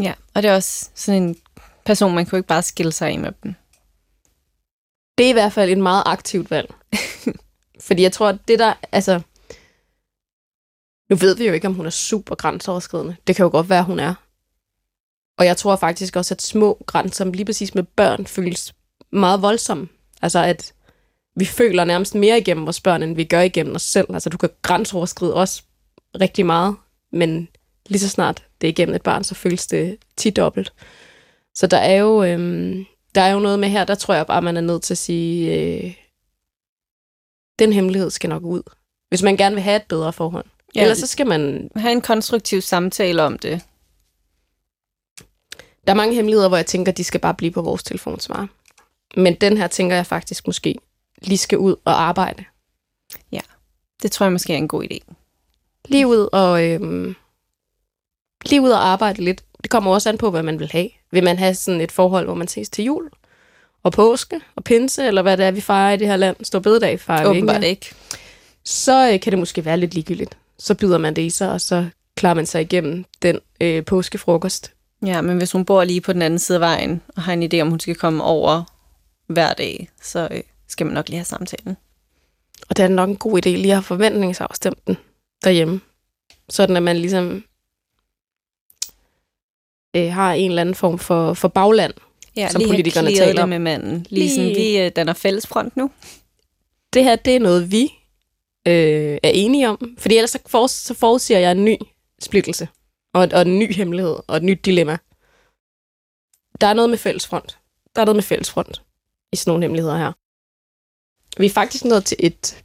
Ja, og det er også sådan en person, man kan jo ikke bare skille sig af med dem. Det er i hvert fald et meget aktivt valg. Fordi jeg tror, at det der, altså... Nu ved vi jo ikke, om hun er super grænseoverskridende. Det kan jo godt være, hun er. Og jeg tror faktisk også, at små grænser, lige præcis med børn, føles meget voldsomme. Altså at vi føler nærmest mere igennem vores børn, end vi gør igennem os selv. Altså du kan grænseoverskride os rigtig meget, men lige så snart det er igennem et barn, så føles det tit dobbelt. Så der er jo, øhm, der er jo noget med her, der tror jeg bare, man er nødt til at sige, øh, den hemmelighed skal nok ud. Hvis man gerne vil have et bedre forhold. Ja. Ellers så skal man... have en konstruktiv samtale om det. Der er mange hemmeligheder, hvor jeg tænker, de skal bare blive på vores telefonsvar. Men den her tænker jeg faktisk måske lige skal ud og arbejde. Det tror jeg måske er en god idé. Lige ud og, øhm, lige ud og arbejde lidt. Det kommer også an på, hvad man vil have. Vil man have sådan et forhold, hvor man ses til jul og påske og pinse, eller hvad det er, vi fejrer i det her land? Stor bededag fejrer vi ikke Åbenbart ikke. Så øh, kan det måske være lidt ligegyldigt. Så byder man det i sig, og så klarer man sig igennem den øh, påskefrokost. Ja, men hvis hun bor lige på den anden side af vejen, og har en idé om, hun skal komme over hver dag, så øh, skal man nok lige have samtalen. Og det er nok en god idé lige at have forventningsafstemt den derhjemme. Sådan at man ligesom øh, har en eller anden form for, for bagland. Ja, Som politikerne taler det om. med manden. Lige sådan, Lige- vi øh, danner fællesfront nu. Det her, det er noget, vi øh, er enige om. Fordi ellers så, for, så forudsiger jeg en ny splittelse. Og, og en ny hemmelighed. Og et nyt dilemma. Der er noget med fællesfront. Der er noget med fællesfront i sådan nogle hemmeligheder her. Vi er faktisk nået til et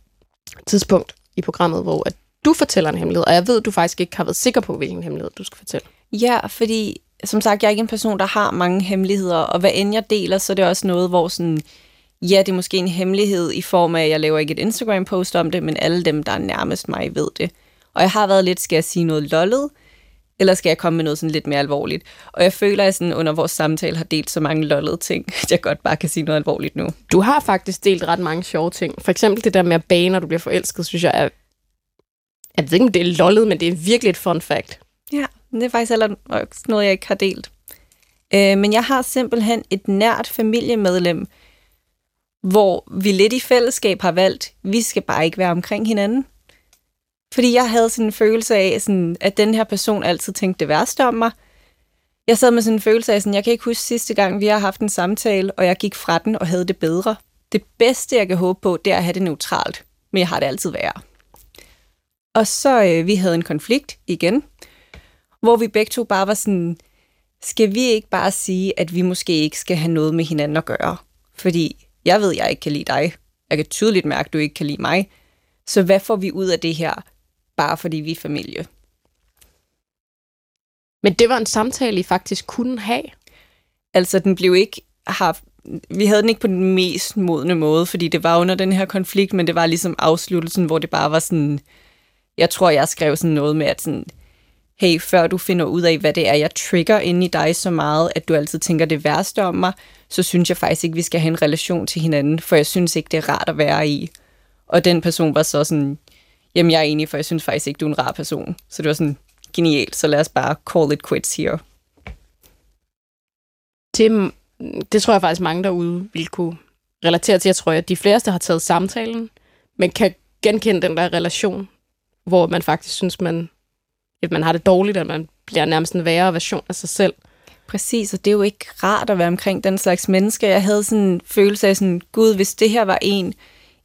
tidspunkt i programmet, hvor at du fortæller en hemmelighed, og jeg ved, at du faktisk ikke har været sikker på, hvilken hemmelighed du skal fortælle. Ja, fordi som sagt, jeg er ikke en person, der har mange hemmeligheder, og hvad end jeg deler, så er det også noget, hvor sådan, ja, det er måske en hemmelighed i form af, at jeg laver ikke et Instagram-post om det, men alle dem, der er nærmest mig, ved det. Og jeg har været lidt, skal jeg sige noget lollet, eller skal jeg komme med noget sådan lidt mere alvorligt? Og jeg føler, at jeg sådan under vores samtale har delt så mange lollede ting, at jeg godt bare kan sige noget alvorligt nu. Du har faktisk delt ret mange sjove ting. For eksempel det der med at bage, når du bliver forelsket, synes jeg er... Jeg ved ikke, om det er lollet, men det er virkelig et fun fact. Ja, det er faktisk heller noget, jeg ikke har delt. Øh, men jeg har simpelthen et nært familiemedlem, hvor vi lidt i fællesskab har valgt, vi skal bare ikke være omkring hinanden. Fordi jeg havde sådan en følelse af, sådan, at den her person altid tænkte det værste om mig. Jeg sad med sådan en følelse af, sådan, jeg kan ikke huske sidste gang, vi har haft en samtale, og jeg gik fra den og havde det bedre. Det bedste, jeg kan håbe på, det er at have det neutralt. Men jeg har det altid værre. Og så øh, vi havde en konflikt igen, hvor vi begge to bare var sådan, skal vi ikke bare sige, at vi måske ikke skal have noget med hinanden at gøre? Fordi jeg ved, jeg ikke kan lide dig. Jeg kan tydeligt mærke, at du ikke kan lide mig. Så hvad får vi ud af det her, bare fordi vi er familie? Men det var en samtale, I faktisk kunne have. Altså, den blev ikke haft... Vi havde den ikke på den mest modne måde, fordi det var under den her konflikt, men det var ligesom afsluttelsen, hvor det bare var sådan... Jeg tror, jeg skrev sådan noget med, at sådan, hey, før du finder ud af, hvad det er, jeg trigger inde i dig så meget, at du altid tænker det værste om mig, så synes jeg faktisk ikke, vi skal have en relation til hinanden, for jeg synes ikke, det er rart at være i. Og den person var så sådan, jamen jeg er enig, for jeg synes faktisk ikke, du er en rar person. Så det var sådan, genialt, så lad os bare call it quits here. Det, det tror jeg faktisk mange derude vil kunne relatere til. Jeg tror, at de fleste har taget samtalen, men kan genkende den der relation, hvor man faktisk synes, man, at man har det dårligt, at man bliver nærmest en værre version af sig selv. Præcis, og det er jo ikke rart at være omkring den slags mennesker. Jeg havde sådan en følelse af sådan, gud, hvis det her var en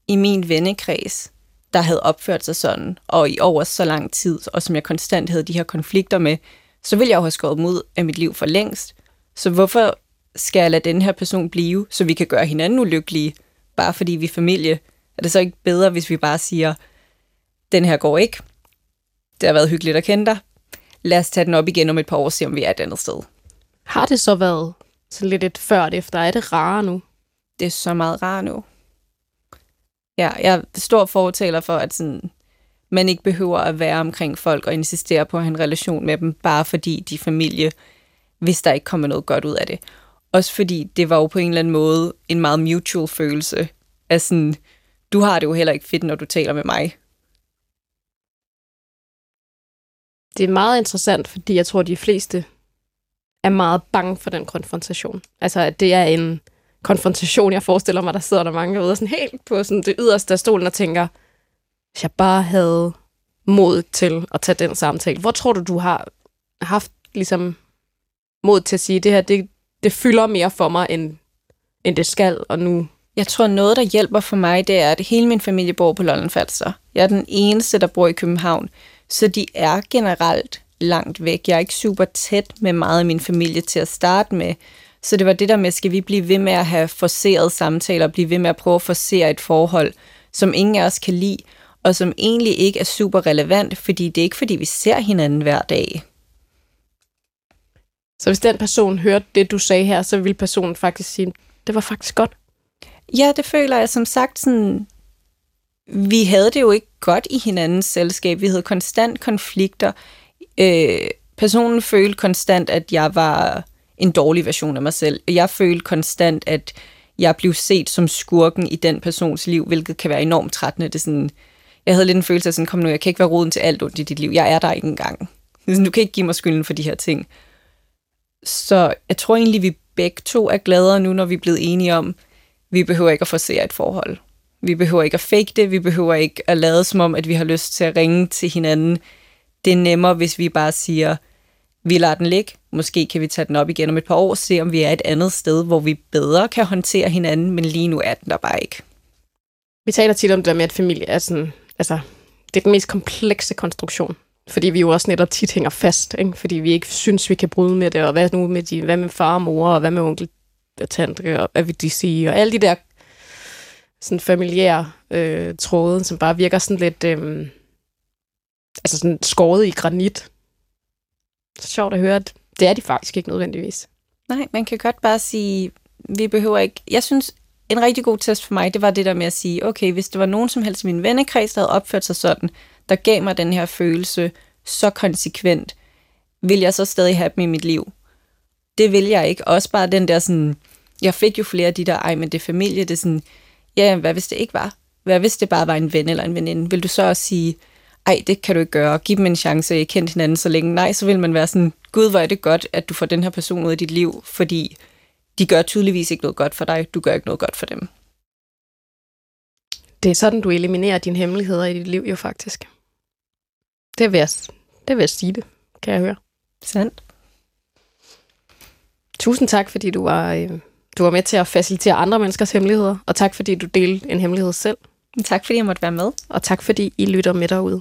i min vennekreds, der havde opført sig sådan, og i over så lang tid, og som jeg konstant havde de her konflikter med, så ville jeg jo have skåret dem ud af mit liv for længst. Så hvorfor skal jeg lade den her person blive, så vi kan gøre hinanden ulykkelige, bare fordi vi er familie? Er det så ikke bedre, hvis vi bare siger, den her går ikke, det har været hyggeligt at kende dig, lad os tage den op igen om et par år og se, om vi er et andet sted. Har det så været sådan lidt et før og efter? Er det rare nu? Det er så meget rare nu. Ja, jeg er stor fortaler for, at sådan, man ikke behøver at være omkring folk og insistere på at have en relation med dem, bare fordi de er familie, hvis der ikke kommer noget godt ud af det. Også fordi det var jo på en eller anden måde en meget mutual følelse af sådan, du har det jo heller ikke fedt, når du taler med mig. Det er meget interessant, fordi jeg tror, at de fleste er meget bange for den konfrontation. Altså, at det er en konfrontation, jeg forestiller mig, der sidder der mange ude sådan helt på sådan det yderste af stolen og tænker, hvis jeg bare havde mod til at tage den samtale. Hvor tror du, du har haft ligesom mod til at sige, det her, det, det fylder mere for mig, end, end det skal, og nu... Jeg tror, noget, der hjælper for mig, det er, at hele min familie bor på Lolland Falster. Jeg er den eneste, der bor i København, så de er generelt langt væk. Jeg er ikke super tæt med meget af min familie til at starte med. Så det var det der med, skal vi blive ved med at have forseret samtaler, blive ved med at prøve at forsere et forhold, som ingen af os kan lide, og som egentlig ikke er super relevant, fordi det er ikke fordi, vi ser hinanden hver dag. Så hvis den person hørte det, du sagde her, så ville personen faktisk sige, det var faktisk godt? Ja, det føler jeg som sagt sådan, vi havde det jo ikke godt i hinandens selskab. Vi havde konstant konflikter. Øh, personen følte konstant, at jeg var en dårlig version af mig selv. Jeg følte konstant, at jeg blev set som skurken i den persons liv, hvilket kan være enormt trættende. Det er sådan, jeg havde lidt en følelse af sådan, kom nu, jeg kan ikke være roden til alt ondt i dit liv. Jeg er der ikke engang. Du kan ikke give mig skylden for de her ting. Så jeg tror egentlig, vi begge to er gladere nu, når vi er blevet enige om, vi behøver ikke at forsere et forhold. Vi behøver ikke at fake det, vi behøver ikke at lade som om, at vi har lyst til at ringe til hinanden. Det er nemmere, hvis vi bare siger, vi lader den ligge, måske kan vi tage den op igen om et par år, se om vi er et andet sted, hvor vi bedre kan håndtere hinanden, men lige nu er den der bare ikke. Vi taler tit om det der med, at familie er sådan, altså, det er den mest komplekse konstruktion. Fordi vi jo også netop tit hænger fast, ikke? fordi vi ikke synes, vi kan bryde med det, og hvad nu med de, hvad med far og mor, og hvad med onkel og tante, og hvad vil de sige, og alle de der sådan familiære øh, tråde, som bare virker sådan lidt, øh, altså sådan skåret i granit. Så sjovt at høre, at det er de faktisk ikke nødvendigvis. Nej, man kan godt bare sige, vi behøver ikke... Jeg synes, en rigtig god test for mig, det var det der med at sige, okay, hvis det var nogen som helst i min vennekreds, der havde opført sig sådan, der gav mig den her følelse så konsekvent, vil jeg så stadig have dem i mit liv? Det vil jeg ikke. Også bare den der sådan, jeg fik jo flere af de der, ej, men det er familie, det er sådan, ja, hvad hvis det ikke var? Hvad hvis det bare var en ven eller en veninde? Vil du så også sige, ej, det kan du ikke gøre, giv dem en chance, I kendt hinanden så længe. Nej, så vil man være sådan, gud, hvor er det godt, at du får den her person ud af dit liv, fordi de gør tydeligvis ikke noget godt for dig, du gør ikke noget godt for dem. Det er sådan, du eliminerer dine hemmeligheder i dit liv jo faktisk. Det vil jeg, det vil jeg sige det, kan jeg høre. Sandt. Tusind tak, fordi du var, øh, du var med til at facilitere andre menneskers hemmeligheder, og tak fordi du delte en hemmelighed selv. Tak fordi jeg måtte være med. Og tak fordi I lytter med derude.